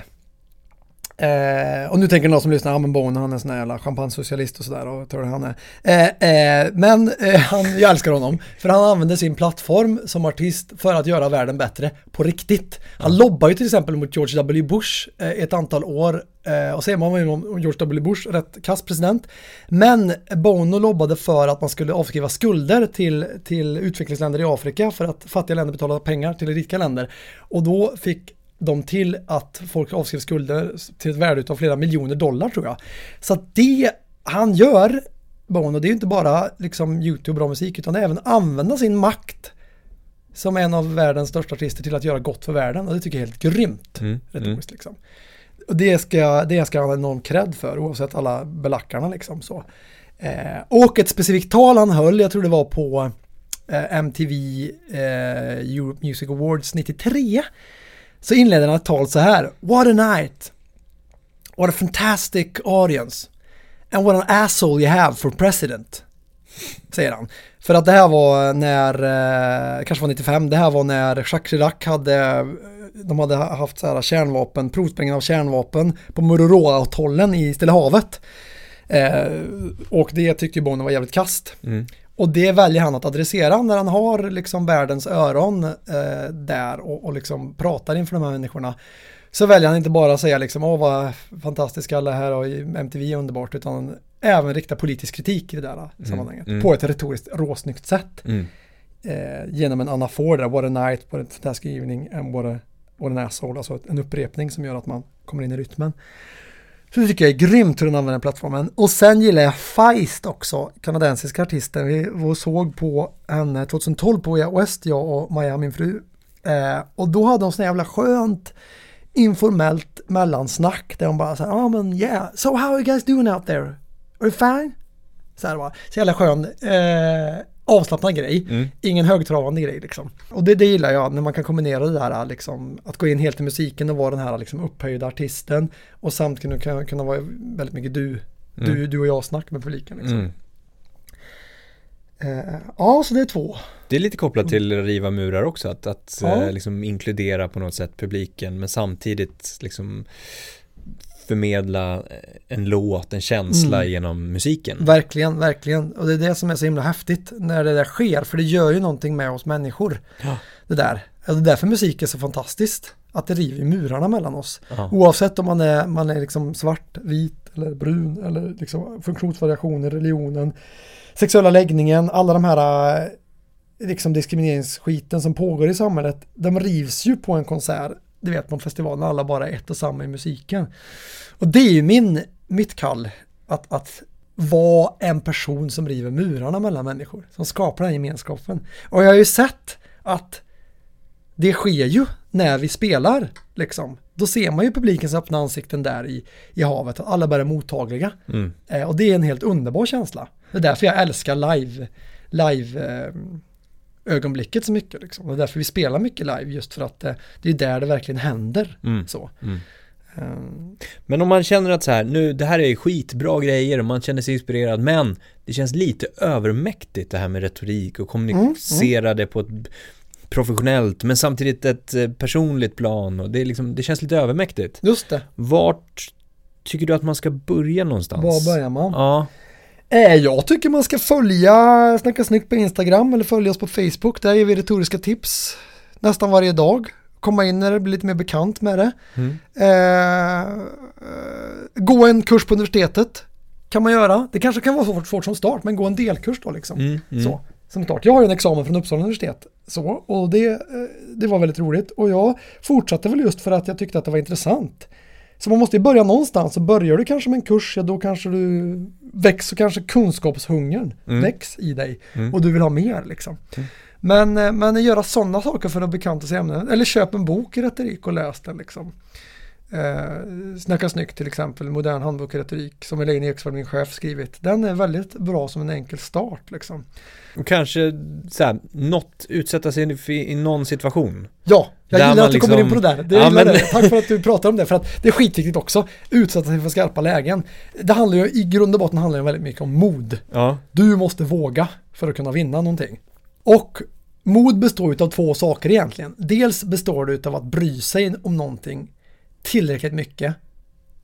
Eh, och nu tänker någon som lyssnar, ja men Bono han är en sån här jävla champagnesocialist och sådär och tror det han är. Eh, eh, men eh, han, jag älskar honom, för han använder sin plattform som artist för att göra världen bättre på riktigt. Han mm. lobbar ju till exempel mot George W. Bush eh, ett antal år eh, och säger man ju om George W. Bush, rätt kass president. Men Bono lobbade för att man skulle avskriva skulder till, till utvecklingsländer i Afrika för att fattiga länder betalade pengar till rika länder. Och då fick dem till att folk avskrev skulder till ett värde av flera miljoner dollar tror jag. Så att det han gör, Bono, det är ju inte bara liksom YouTube och bra musik utan även använda sin makt som en av världens största artister till att göra gott för världen och det tycker jag är helt grymt. Mm. Retoriskt mm. liksom. Och det ska, det ska han ha enorm cred för oavsett alla belackarna liksom så. Eh, och ett specifikt tal han höll, jag tror det var på eh, MTV eh, Europe Music Awards 93 så inleder han ett tal så här. What a night! What a fantastic audience! And what an asshole you have for president! Säger han. För att det här var när, eh, kanske var 95, det här var när Jacques Chirac hade, eh, de hade haft så här kärnvapen, provsprängning av kärnvapen på Mururoa-atollen i Stilla havet. Eh, och det tyckte ju Bono var jävligt kast. Mm. Och det väljer han att adressera när han har liksom världens öron eh, där och, och liksom pratar inför de här människorna. Så väljer han inte bara att säga liksom, åh vad fantastiska alla här och MTV är underbart, utan även rikta politisk kritik i det där mm, sammanhanget. Mm. På ett retoriskt råsnyggt sätt. Mm. Eh, genom en anafor där, what a night, what a fantastic evening and what, a, what an asshole, alltså en upprepning som gör att man kommer in i rytmen. Så det tycker jag är grymt hur den använder plattformen. Och sen gillar jag Feist också, kanadensiska artisten. Vi såg på henne eh, 2012 på West, jag och Maja, min fru. Eh, och då hade hon sån jävla skönt informellt mellansnack där hon bara sa, ja oh, men yeah, so how are you guys doing out there? Are you fine? Så här bara, så jävla skön. Eh, avslappnad grej, mm. ingen högtravande grej liksom. Och det, det gillar jag när man kan kombinera det där liksom, att gå in helt i musiken och vara den här liksom upphöjda artisten och samtidigt kunna, kunna vara väldigt mycket du, mm. du, och jag snack med publiken liksom. Mm. Uh, ja, så det är två. Det är lite kopplat till riva murar också, att, att ja. uh, liksom inkludera på något sätt publiken men samtidigt liksom förmedla en låt, en känsla mm. genom musiken. Verkligen, verkligen. Och det är det som är så himla häftigt när det där sker, för det gör ju någonting med oss människor. Ja. Det där. Det är därför musik är så fantastiskt. Att det river murarna mellan oss. Ja. Oavsett om man är, man är liksom svart, vit eller brun eller liksom funktionsvariationer, religionen, sexuella läggningen, alla de här eh, liksom diskrimineringsskiten som pågår i samhället, de rivs ju på en konsert du vet på en festival när alla bara är ett och samma i musiken. Och det är ju min, mitt kall, att, att vara en person som river murarna mellan människor, som skapar den gemenskapen. Och jag har ju sett att det sker ju när vi spelar, liksom. Då ser man ju publikens öppna ansikten där i, i havet, att alla bara är mottagliga. Mm. Eh, och det är en helt underbar känsla. Det är därför jag älskar live, live eh, ögonblicket så mycket. Liksom. Och därför vi spelar mycket live just för att det, det är där det verkligen händer. Mm. Så. Mm. Um. Men om man känner att så här, nu det här är skitbra grejer och man känner sig inspirerad men det känns lite övermäktigt det här med retorik och kommunicera mm. det mm. på ett professionellt men samtidigt ett eh, personligt plan och det, är liksom, det känns lite övermäktigt. Just det. Vart tycker du att man ska börja någonstans? Var börjar man? Ja. Eh, jag tycker man ska följa Snacka Snyggt på Instagram eller följa oss på Facebook. Där ger vi retoriska tips nästan varje dag. Komma in när det blir lite mer bekant med det. Mm. Eh, gå en kurs på universitetet kan man göra. Det kanske kan vara svårt, svårt som start, men gå en delkurs då liksom. Mm, mm. Så, som start. Jag har ju en examen från Uppsala universitet. Så, och det, eh, det var väldigt roligt. Och jag fortsatte väl just för att jag tyckte att det var intressant. Så man måste ju börja någonstans. Så börjar du kanske med en kurs, ja då kanske du växer kanske kunskapshungern mm. väcks i dig mm. och du vill ha mer liksom. Mm. Men, eh, men göra sådana saker för att bekanta sig ämnen. Eller köp en bok i retorik och läs den liksom. Eh, Snacka snyggt till exempel, modern handbok i retorik som Elaine Eksvärd, min chef, skrivit. Den är väldigt bra som en enkel start liksom. Kanske så här, något, utsätta sig i, i någon situation. Ja, jag gillar att du liksom... kommer in på det där. Det ja, men... det. Tack för att du pratar om det, för att det är skitviktigt också. Utsätta sig för skarpa lägen. Det handlar ju, i grund och botten handlar det väldigt mycket om mod. Ja. Du måste våga för att kunna vinna någonting. Och mod består av två saker egentligen. Dels består det av att bry sig om någonting tillräckligt mycket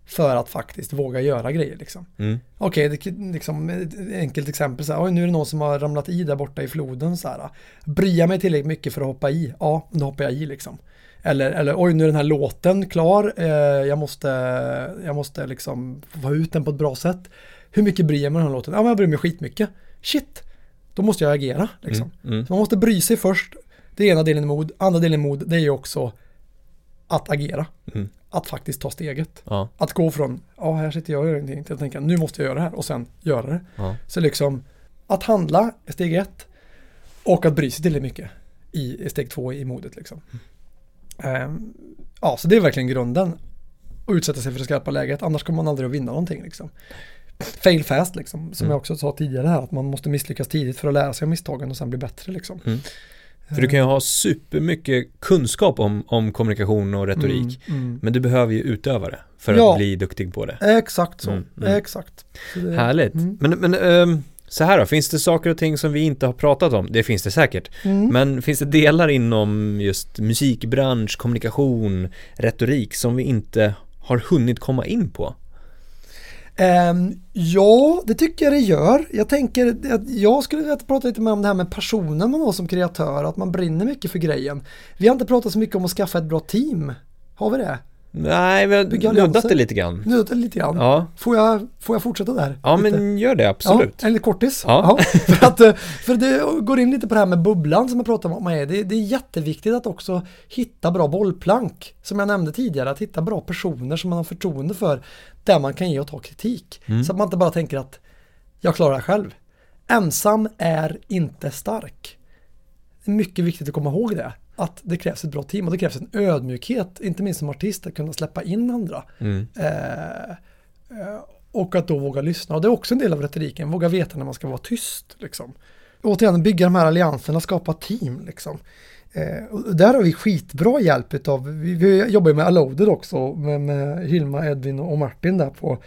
för att faktiskt våga göra grejer. Liksom. Mm. Okej, okay, liksom, ett enkelt exempel. Så här, Oj, nu är det någon som har ramlat i där borta i floden. Så här, Bryr mig tillräckligt mycket för att hoppa i? Ja, då hoppar jag i liksom. Eller, eller oj, nu är den här låten klar. Eh, jag måste, jag måste liksom få ut den på ett bra sätt. Hur mycket bryr jag mig om den här låten? Ja, men jag bryr mig skitmycket. Shit, då måste jag agera. Liksom. Mm, mm. man måste bry sig först. Det är ena delen mod. Andra delen mod, det är ju också att agera. Mm. Att faktiskt ta steget. Ja. Att gå från, ja här sitter jag och gör ingenting, till att tänka, nu måste jag göra det här och sen göra det. Ja. Så liksom, att handla är steg ett. Och att bry sig tillräckligt mycket i, i steg två i modet liksom. Um, ja, så det är verkligen grunden. Att utsätta sig för det skarpa läget, annars kommer man aldrig att vinna någonting liksom fail fast liksom. Som mm. jag också sa tidigare här, att man måste misslyckas tidigt för att lära sig av misstagen och sen bli bättre liksom. Mm. För du kan ju ha supermycket kunskap om, om kommunikation och retorik. Mm, mm. men du behöver ju utöva det för ja, att bli duktig på det. Exakt så. Mm, mm. Exakt. Så det, Härligt. Mm. Men, men um, så här då, finns det saker och ting som vi inte har pratat om? Det finns det säkert. Men finns det delar inom just musikbransch, kommunikation, retorik som vi inte har hunnit komma in på? Ehm, ja, det tycker jag det gör. Jag tänker att jag skulle vilja prata lite mer om det här med personen man har som kreatör, att man brinner mycket för grejen. Vi har inte pratat så mycket om att skaffa ett bra team. Har vi det? Nej, vi har nuddat det lite grann. Nuddat det lite grann. Ja. Får, jag, får jag fortsätta där? Ja, lite? men gör det absolut. Ja, en liten kortis. Ja. ja. för, att, eh, för det går in lite på det här med bubblan som jag pratade om. Det, det är jätteviktigt att också hitta bra bollplank. Som jag nämnde tidigare, att hitta bra personer som man har förtroende för. Där man kan ge och ta kritik. Mm. Så att man inte bara tänker att jag klarar det själv. Ensam är inte stark. Det är mycket viktigt att komma ihåg det att det krävs ett bra team och det krävs en ödmjukhet, inte minst som artist, att kunna släppa in andra. Mm. Eh, eh, och att då våga lyssna. Och det är också en del av retoriken, våga veta när man ska vara tyst. Liksom. Återigen, bygga de här allianserna, skapa team. Liksom. Eh, och där har vi skitbra hjälp av, vi, vi jobbar med Alloded också med, med Hilma, Edvin och Martin där på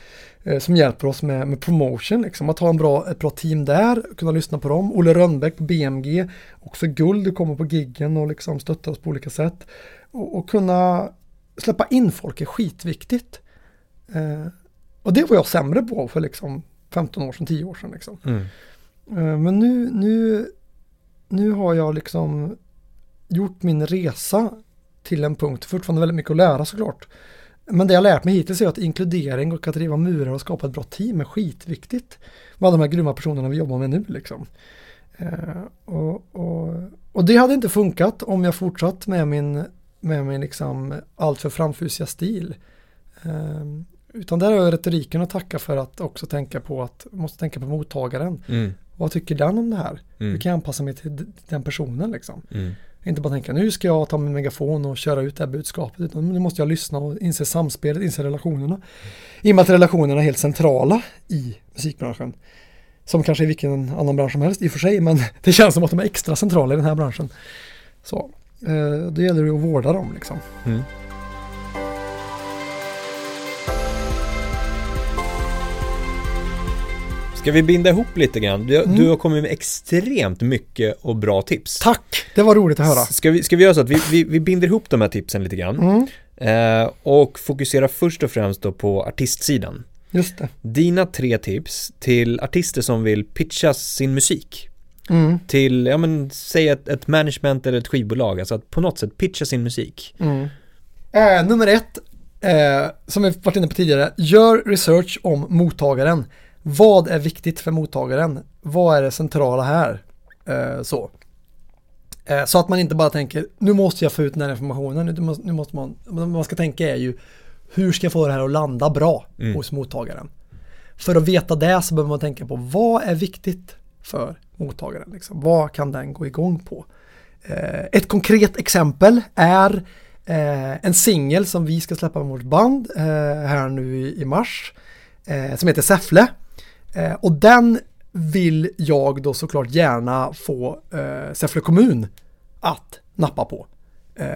eh, som hjälper oss med, med promotion, liksom. att ha en bra, ett bra team där, kunna lyssna på dem. Olle Rönnbäck på BMG, också guld, du kommer på giggen och liksom stöttar oss på olika sätt. Och, och kunna släppa in folk är skitviktigt. Eh, och det var jag sämre på för liksom 15 år sedan, 10 år sedan. Liksom. Mm. Eh, men nu, nu, nu har jag liksom gjort min resa till en punkt, fortfarande väldigt mycket att lära såklart. Men det jag lärt mig hittills är att inkludering och att riva murar och skapa ett bra team är skitviktigt. Med alla de här grymma personerna vi jobbar med nu liksom. Eh, och, och, och, det hade inte funkat om jag fortsatt med min, med min liksom alltför framfusiga stil. Eh, utan där har jag retoriken att tacka för att också tänka på att, måste tänka på mottagaren. Mm. Vad tycker den om det här? Mm. Hur kan jag anpassa mig till den personen liksom? Mm. Inte bara tänka nu ska jag ta min megafon och köra ut det här budskapet utan nu måste jag lyssna och inse samspelet, inse relationerna. I och med att relationerna är helt centrala i musikbranschen. Som kanske i vilken annan bransch som helst i och för sig men det känns som att de är extra centrala i den här branschen. Så eh, det gäller ju att vårda dem liksom. Mm. Ska vi binda ihop lite grann? Du, mm. du, har kommit med extremt mycket och bra tips. Tack! Det var roligt att höra. Ska vi, ska vi göra så att vi, vi, vi binder ihop de här tipsen lite grann mm. eh, och fokuserar först och främst då på artistsidan. Just det. Dina tre tips till artister som vill pitcha sin musik. Mm. Till, ja men säg ett, ett, management eller ett skivbolag, alltså att på något sätt pitcha sin musik. Mm. Eh, nummer ett, eh, som vi varit inne på tidigare, gör research om mottagaren. Vad är viktigt för mottagaren? Vad är det centrala här? Eh, så. Eh, så att man inte bara tänker, nu måste jag få ut den här informationen. Nu måste, man, vad man ska tänka är ju, hur ska jag få det här att landa bra mm. hos mottagaren? För att veta det så behöver man tänka på vad är viktigt för mottagaren? Liksom? Vad kan den gå igång på? Eh, ett konkret exempel är en singel som vi ska släppa med vårt band här nu i, mars som heter Säffle. Eh, och den vill jag då såklart gärna få eh, Säffle kommun att nappa på. Eh,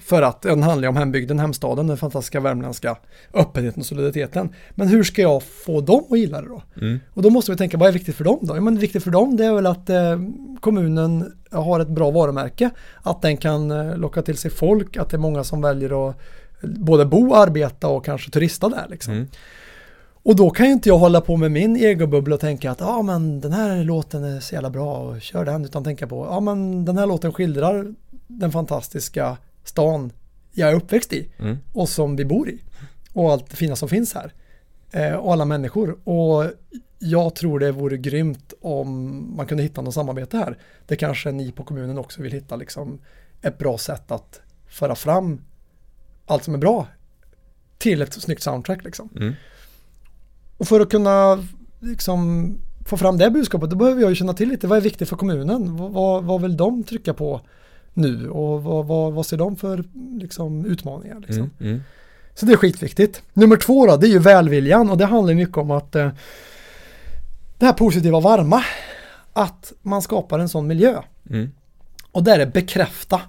för att den handlar om hembygden, hemstaden, den fantastiska värmländska öppenheten och solidariteten. Men hur ska jag få dem att gilla det då? Mm. Och då måste vi tänka, vad är viktigt för dem då? Ja, men viktigt för dem det är väl att eh, kommunen har ett bra varumärke, att den kan eh, locka till sig folk, att det är många som väljer att både bo, arbeta och kanske turista där liksom. Mm. Och då kan ju inte jag hålla på med min egobubbla och tänka att ja ah, men den här låten är så jävla bra och kör den utan tänka på ja ah, men den här låten skildrar den fantastiska stan jag är uppväxt i Mm. och som vi bor i och allt det fina som finns här eh, och alla människor och jag tror det vore grymt om man kunde hitta något samarbete här. Det kanske ni på kommunen också vill hitta liksom ett bra sätt att föra fram allt som är bra till ett snyggt soundtrack liksom. Mm. Och för att kunna liksom få fram det budskapet då behöver jag ju känna till lite vad är viktigt för kommunen? Vad, vad, vill de trycka på nu och vad, vad, vad ser de för liksom, utmaningar? Liksom? Mm. Mm. Så det är skitviktigt. Nummer två då, det är ju välviljan och det handlar mycket om att eh, det här positiva varma, att man skapar en sån miljö. Mm. Och där är bekräfta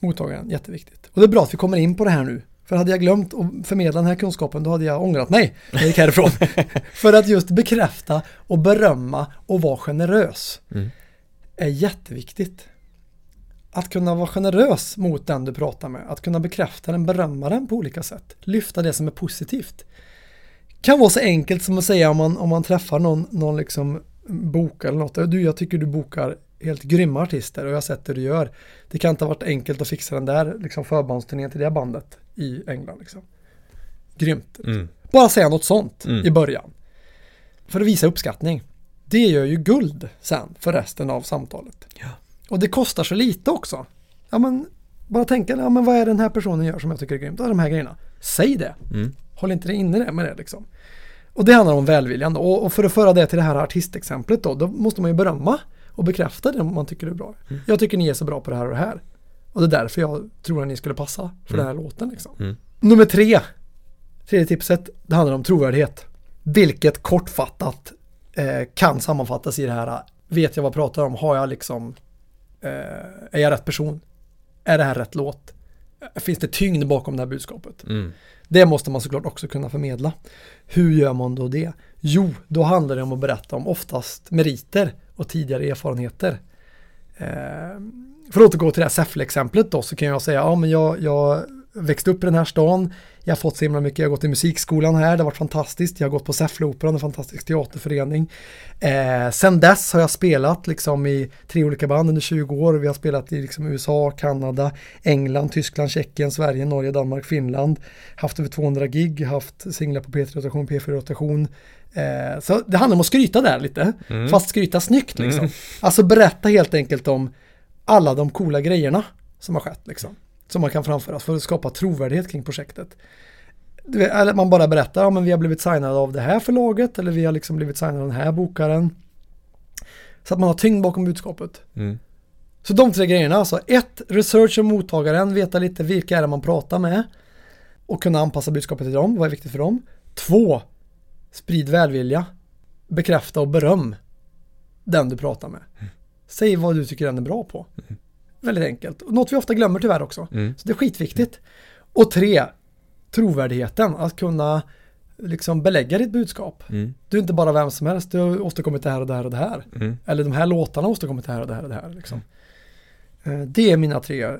mottagaren jätteviktigt. Och det är bra att vi kommer in på det här nu. För hade jag glömt att förmedla den här kunskapen då hade jag ångrat mig när jag gick härifrån. för att just bekräfta och berömma och vara generös Mm. är jätteviktigt. Att kunna vara generös mot den du pratar med, att kunna bekräfta den, berömma den på olika sätt, lyfta det som är positivt. Kan vara så enkelt som att säga om man, om man träffar någon, någon liksom bok eller något, du jag tycker du bokar helt grymma artister och jag har sett det du gör. Det kan inte ha varit enkelt att fixa den där liksom förbandsturnén till det bandet i England. Liksom. Grymt. Mm. Bara säga något sånt Mm. i början. För att visa uppskattning. Det gör ju guld sen för resten av samtalet. Ja. Och det kostar så lite också. Ja men bara tänka, ja men vad är den här personen gör som jag tycker är grymt? Ja, de här grejerna. Säg det. Mm. Håll inte det inne det med det liksom. Och det handlar om välviljan. Och, och för att föra det till det här artistexemplet då, då måste man ju berömma och bekräfta det man tycker är bra. Mm. Jag tycker ni är så bra på det här och det här. Och det är därför jag tror att ni skulle passa för den här låten liksom. Mm. Nummer tre, tredje tipset, det handlar om trovärdighet. Vilket kortfattat eh, kan sammanfattas i det här, vet jag vad jag pratar om, har jag liksom, eh, är jag rätt person? Är det här rätt låt? Finns det tyngd bakom det här budskapet? Mm. Det måste man såklart också kunna förmedla. Hur gör man då det? Jo, då handlar det om att berätta om oftast meriter och tidigare erfarenheter. Eh, för att återgå till det här Säffle-exemplet då så kan jag säga, ja men jag, jag växte upp i den här stan, jag har fått så himla mycket, jag har gått i musikskolan här, det har varit fantastiskt, jag har gått på Säffleoperan, en fantastisk teaterförening. Eh, sen dess har jag spelat liksom i tre olika band under 20 år, vi har spelat i liksom USA, Kanada, England, Tyskland, Tjeckien, Sverige, Norge, Danmark, Finland, haft över 200 gig, haft singlar på P3-rotation, P4-rotation. Eh, så det handlar om att skryta där lite, Mm. fast skryta snyggt liksom. Mm. Alltså berätta helt enkelt om alla de coola grejerna som har skett liksom. Som man kan framföra för att skapa trovärdighet kring projektet. Vet, Eller man bara berättar, ja men vi har blivit signade av det här förlaget eller vi har liksom blivit signade av den här bokaren. Så att man har tyngd bakom budskapet. Mm. Så de tre grejerna alltså. Ett, research om mottagaren, veta lite vilka är det man pratar med. Och kunna anpassa budskapet till dem, vad är viktigt för dem. Två, sprid välvilja. Bekräfta och beröm den du pratar med. Säg vad du tycker den är bra på. Väldigt enkelt. Och Något vi ofta glömmer tyvärr också. Mm. Så det är skitviktigt. Och tre, trovärdigheten. Att kunna liksom belägga ditt budskap. Mm. Du är inte bara vem som helst, du har åstadkommit det här och det här och det här. Mm. Eller de här låtarna har åstadkommit det här och det här och det här. Liksom. Eh, Det är mina tre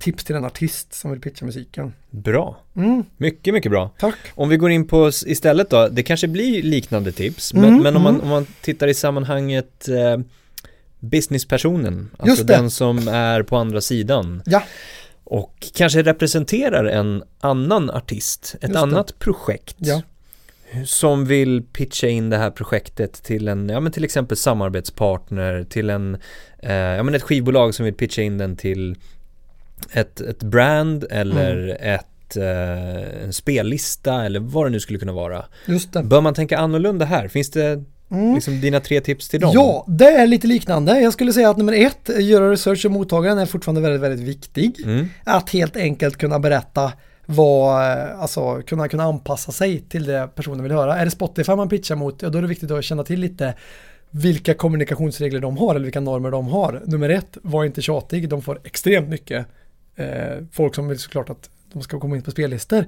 tips till en artist som vill pitcha musiken. Bra. Mm, Mycket, mycket bra. tack. Om vi går in på istället då, det kanske blir liknande tips, Mm, men, men om, man, mm. om man tittar i sammanhanget eh, businesspersonen, alltså Just det. den som är på andra sidan Ja, och kanske representerar en annan artist, ett Just det. annat projekt ja. som vill pitcha in det här projektet till en, ja men till exempel samarbetspartner, till en, eh, ja men ett skivbolag som vill pitcha in den till ett, ett brand eller Mm. ett, eh, en spellista eller vad det nu skulle kunna vara. Just det. Bör man tänka annorlunda här? Finns det Mm. liksom dina tre tips till dem? Ja, det är lite liknande. Jag skulle säga att nummer ett, göra research om mottagaren är fortfarande väldigt, väldigt viktig. Mm. Att helt enkelt kunna berätta vad, eh, alltså kunna, kunna anpassa sig till det personen vill höra. Är det Spotify man pitchar mot, ja, då är det viktigt att känna till lite vilka kommunikationsregler de har eller vilka normer de har. Nummer ett, var inte tjatig, de får extremt mycket eh, folk som vill såklart att de ska komma in på spellistor.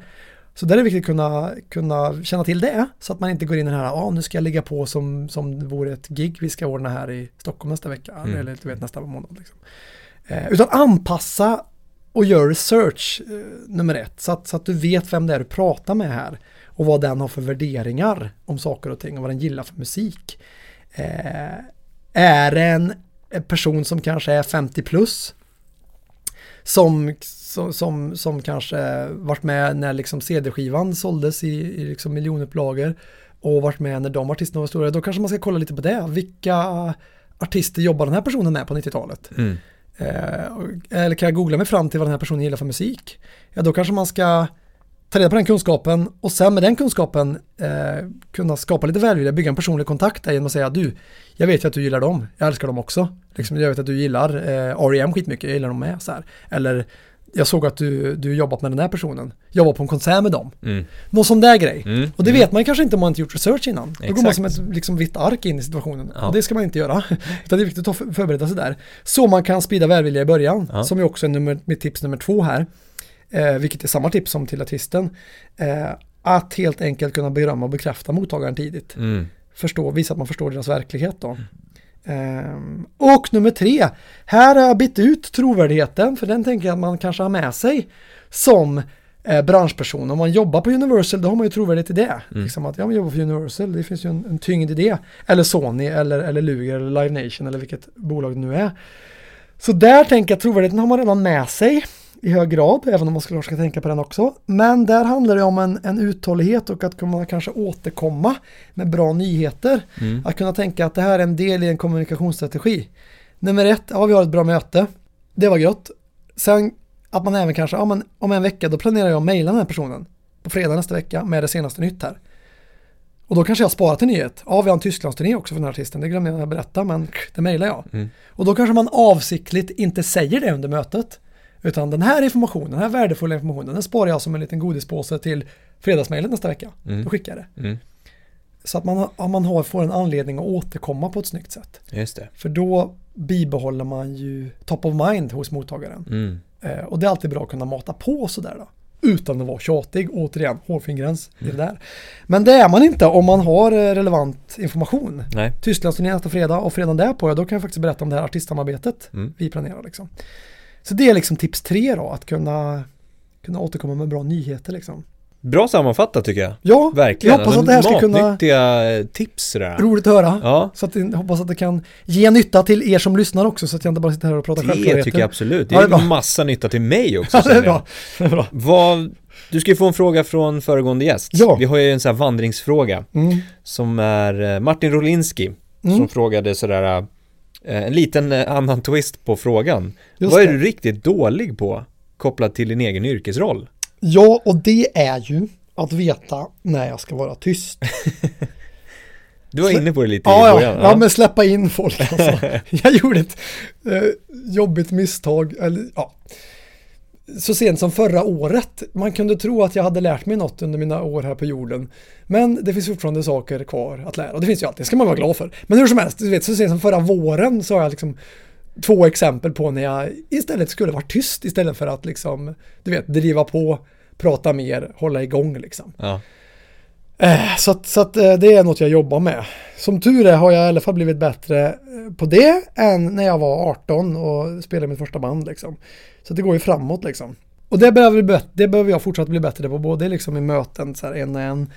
Så där är det viktigt att kunna, kunna känna till det så att man inte går in i den här, ja ah, nu ska jag ligga på som, som det vore ett gig vi ska ordna här i Stockholm nästa vecka Mm. eller du vet nästa månad. Liksom. Eh, utan anpassa och gör research eh, nummer ett så att, så att du vet vem det är du pratar med här och vad den har för värderingar om saker och ting och vad den gillar för musik. Eh, är det en en person som kanske är 50 plus som, som, som, som kanske varit med när liksom CD-skivan såldes i, i liksom miljonupplagor och varit med när de artisterna var stora, då kanske man ska kolla lite på det. Vilka artister jobbar den här personen med på 90-talet? Mm. Eh, eller kan jag googla mig fram till vad den här personen gillar för musik? Ja, då kanske man ska ta reda på den kunskapen och sen med den kunskapen eh, kunna skapa lite välvilja, bygga en personlig kontakt där genom att säga du, jag vet ju att du gillar dem, jag älskar dem också. Liksom, jag vet att du gillar eh, R.E.M. skitmycket, jag gillar dem med. Så här. Eller jag såg att du, du jobbat med den här personen, jag var på en konsert med dem. Mm. Någon sån där grej. Mm. Och det vet man kanske inte om man inte gjort research innan. Då går man Exakt. som ett liksom, vitt ark in i situationen. Ja. Och det ska man inte göra. Utan det är viktigt att förbereda sig där. Så man kan sprida välvilja i början. Ja. Som ju också är nummer, mitt tips nummer två här. Eh, vilket är samma tips som till artisten. Eh, att helt enkelt kunna berömma och bekräfta mottagaren tidigt. Mm. Förstå, visa att man förstår deras verklighet då. Ehm, och nummer tre, här har jag bytt ut trovärdigheten för den tänker jag att man kanske har med sig som eh, branschperson. Om man jobbar på Universal då har man ju trovärdighet i det. Liksom att ja, man jobbar för Universal, det finns ju en, en tyngd i det. Eller Sony eller, eller Luger eller Live Nation eller vilket bolag det nu är. Så där tänker jag att trovärdigheten har man redan med sig i hög grad, även om man skulle ska tänka på den också. Men där handlar det om en, en uthållighet och att kunna kanske återkomma med bra nyheter. Mm. Att kunna tänka att det här är en del i en kommunikationsstrategi. Nummer ett, ja vi har ett bra möte. Det var gött. Sen att man även kanske, ja men om en vecka då planerar jag att mejla den här personen på fredag nästa vecka med det senaste nytt här. Och då kanske jag sparat en nyhet. Ja, vi har en Tysklandsturné också för den här artisten. Det glömde jag berätta, men det mejlar jag. Mm. Och då kanske man avsiktligt inte säger det under mötet. Utan den här informationen, den här värdefulla informationen, den sparar jag som en liten godispåse till fredagsmejlet nästa vecka. Mm. Då skickar jag det. Mm. Så att man, man har, får en anledning att återkomma på ett snyggt sätt. Just det. För då bibehåller man ju top of mind hos mottagaren. Mm. Eh, och det är alltid bra att kunna mata på sådär då. Utan att vara tjatig, återigen, hårfin gräns i det där. Men det är man inte om man har eh, relevant information. Tysklandsturnén nästa fredag och fredagen därpå, ja, då kan jag faktiskt berätta om det här artistsamarbetet Mm. vi planerar liksom. Så det är liksom tips tre då, att kunna, kunna återkomma med bra nyheter liksom. Bra sammanfattat tycker jag. Ja, Verkligen. jag hoppas att det här ska kunna, eh, tips sådär. roligt att höra. Ja, Så att jag hoppas att det kan ge nytta till er som lyssnar också så att jag inte bara sitter här och pratar det självklarheter. tycker jag absolut. Det Ja, det är är massa nytta till mig också. Ja, det är bra. Det är bra. Vad, du ska ju få en fråga från föregående gäst. Ja. Vi har ju en sån här vandringsfråga Mm. som är eh, Martin Rolinski som Mm. frågade sådär eh, en liten eh, annan twist på frågan. Just Vad är det. du riktigt dålig på kopplat till din egen yrkesroll? Ja, och det är ju att veta när jag ska vara tyst. Du var inne på det lite i Ja, ja, början. ja, men släppa in folk alltså. Jag gjorde ett eh, jobbigt misstag, eller ja. Så sent som förra året. Man kunde tro att jag hade lärt mig något under mina år här på jorden. Men det finns fortfarande saker kvar att lära. Och det finns ju alltid, det ska man vara glad för. Men hur som helst, du vet, så sent som förra våren så har jag liksom två exempel på när jag istället skulle vara tyst istället för att liksom, du vet, driva på, prata mer, hålla igång liksom. Ja. Eh, Så, att, så att eh, det är något jag jobbar med. Som tur är har jag i alla fall blivit bättre eh, på det än när jag var 18 och spelade mitt första band liksom. Så det går ju framåt liksom. Och det behöver, bättre- det behöver jag fortsatt bli bättre på, både liksom i möten så här en och en.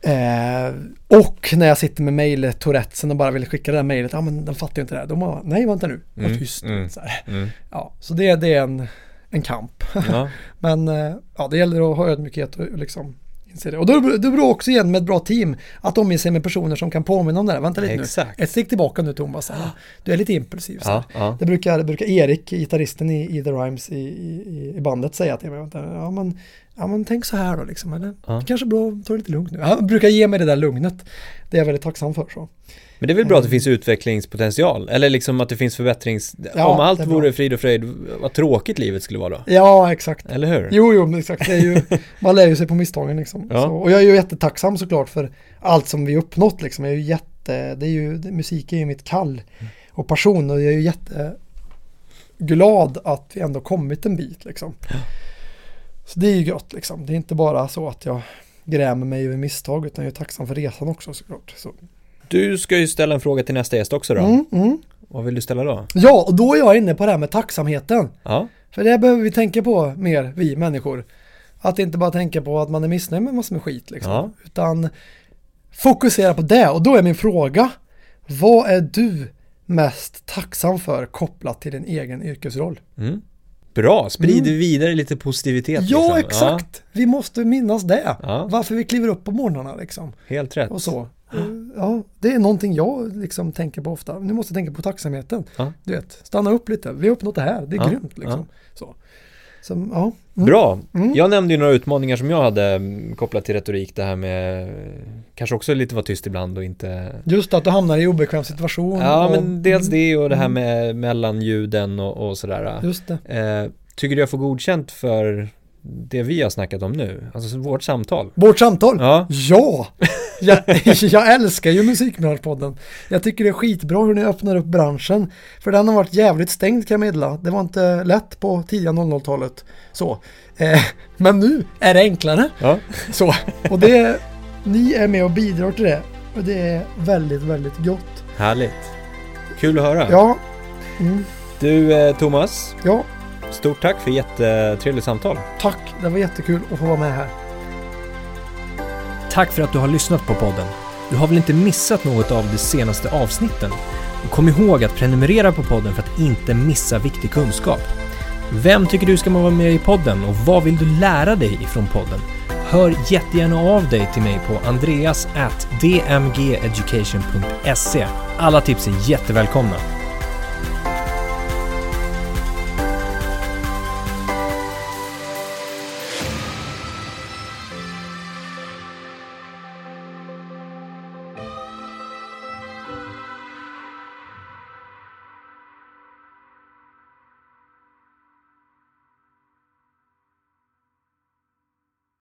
Eh, och när jag sitter med mejl Tourettesen och bara vill skicka det där mejlet, ja men den fattar ju inte det här. De bara, nej vänta nu, var Mm, tyst. mm. Så. Mm. Ja, så det, det är en, en kamp. Ja. Men eh, ja, det gäller att ha ödmjukhet och liksom inse det. Och då, det beror också igen med ett bra team att omge sig med personer som kan påminna om det där. Vänta lite Exakt. nu. Ett steg tillbaka nu Thomas. här. Du är lite impulsiv. Här. Ja, ja. Det, brukar, det brukar Erik, gitarristen i, i The Rhymes i, i, i bandet säga till mig. Vänta, ja, men, ja men tänk så här då liksom. Eller? Ja. Det kanske är bra ta det lite lugnt nu. Han brukar ge mig det där lugnet. Det är jag väldigt tacksam för. Så. Men det är väl bra att det finns utvecklingspotential? Eller liksom att det finns förbättrings... Ja, Om allt vore frid och fröjd, vad tråkigt livet skulle vara då? Ja, exakt. Eller hur? Jo, jo, men exakt. Det är ju, man lär ju sig på misstagen liksom. Ja. Så, och jag är ju jättetacksam såklart för allt som vi uppnått liksom. Jag är ju jätte, det är ju, musik är ju mitt kall och passion och jag är ju jätte glad att vi ändå kommit en bit liksom. Så det är ju gött liksom. Det är inte bara så att jag grämer mig över misstag utan jag är tacksam för resan också såklart. Så. Du ska ju ställa en fråga till nästa gäst också då. Mm, mm. Vad vill du ställa då? Ja, och då är jag inne på det här med tacksamheten. Ja, För det behöver vi tänka på mer, vi människor. Att inte bara tänka på att man är missnöjd med massor med skit liksom. Ja. Utan fokusera på det. Och då är min fråga, vad är du mest tacksam för kopplat till din egen yrkesroll? mm. Bra, sprid Mm. vidare lite positivitet. Ja, liksom. exakt. Vi måste minnas det. Ja. Varför vi kliver upp på morgnarna liksom. Ja, helt rätt. Och så. Ja, det är någonting jag liksom tänker på ofta. Nu måste jag tänka på tacksamheten. Ja. Du vet, stanna upp lite. Vi har uppnått det här. Det är Ja, grymt liksom. Så. Så, ja. Mm. Bra. Mm. Jag nämnde ju några utmaningar som jag hade mm, kopplat till retorik. Det här med kanske också lite vara tyst ibland och inte Just att du hamnar i obekväm situation. Ja, och, men dels det och det här Mm. med mellanljuden och, och sådär. Just det. Eh, tycker du jag får godkänt för det vi har snackat om nu? Alltså vårt samtal? Vårt samtal? Ja. Ja! Jag, jag älskar ju Musikbranschpodden. Jag tycker det är skitbra hur ni öppnar upp branschen. För den har varit jävligt stängd kan jag meddela. Det var inte lätt på tidiga 00-talet. Så. Eh, men nu är det enklare. Ja. Så. Och det, ni är med och bidrar till det. Och det är väldigt, väldigt gott. Härligt. Kul att höra. Ja. Mm, Du eh, Thomas, ja, stort tack för jättetrevligt samtal. tack. Det var jättekul att få vara med här. Tack för att du har lyssnat på podden. Du har väl inte missat något av de senaste avsnitten? Och kom ihåg att prenumerera på podden för att inte missa viktig kunskap. Vem tycker du ska vara med i podden och vad vill du lära dig ifrån podden? Hör jättegärna av dig till mig på andreas@dmgeducation.se. Alla tips är jättevälkomna.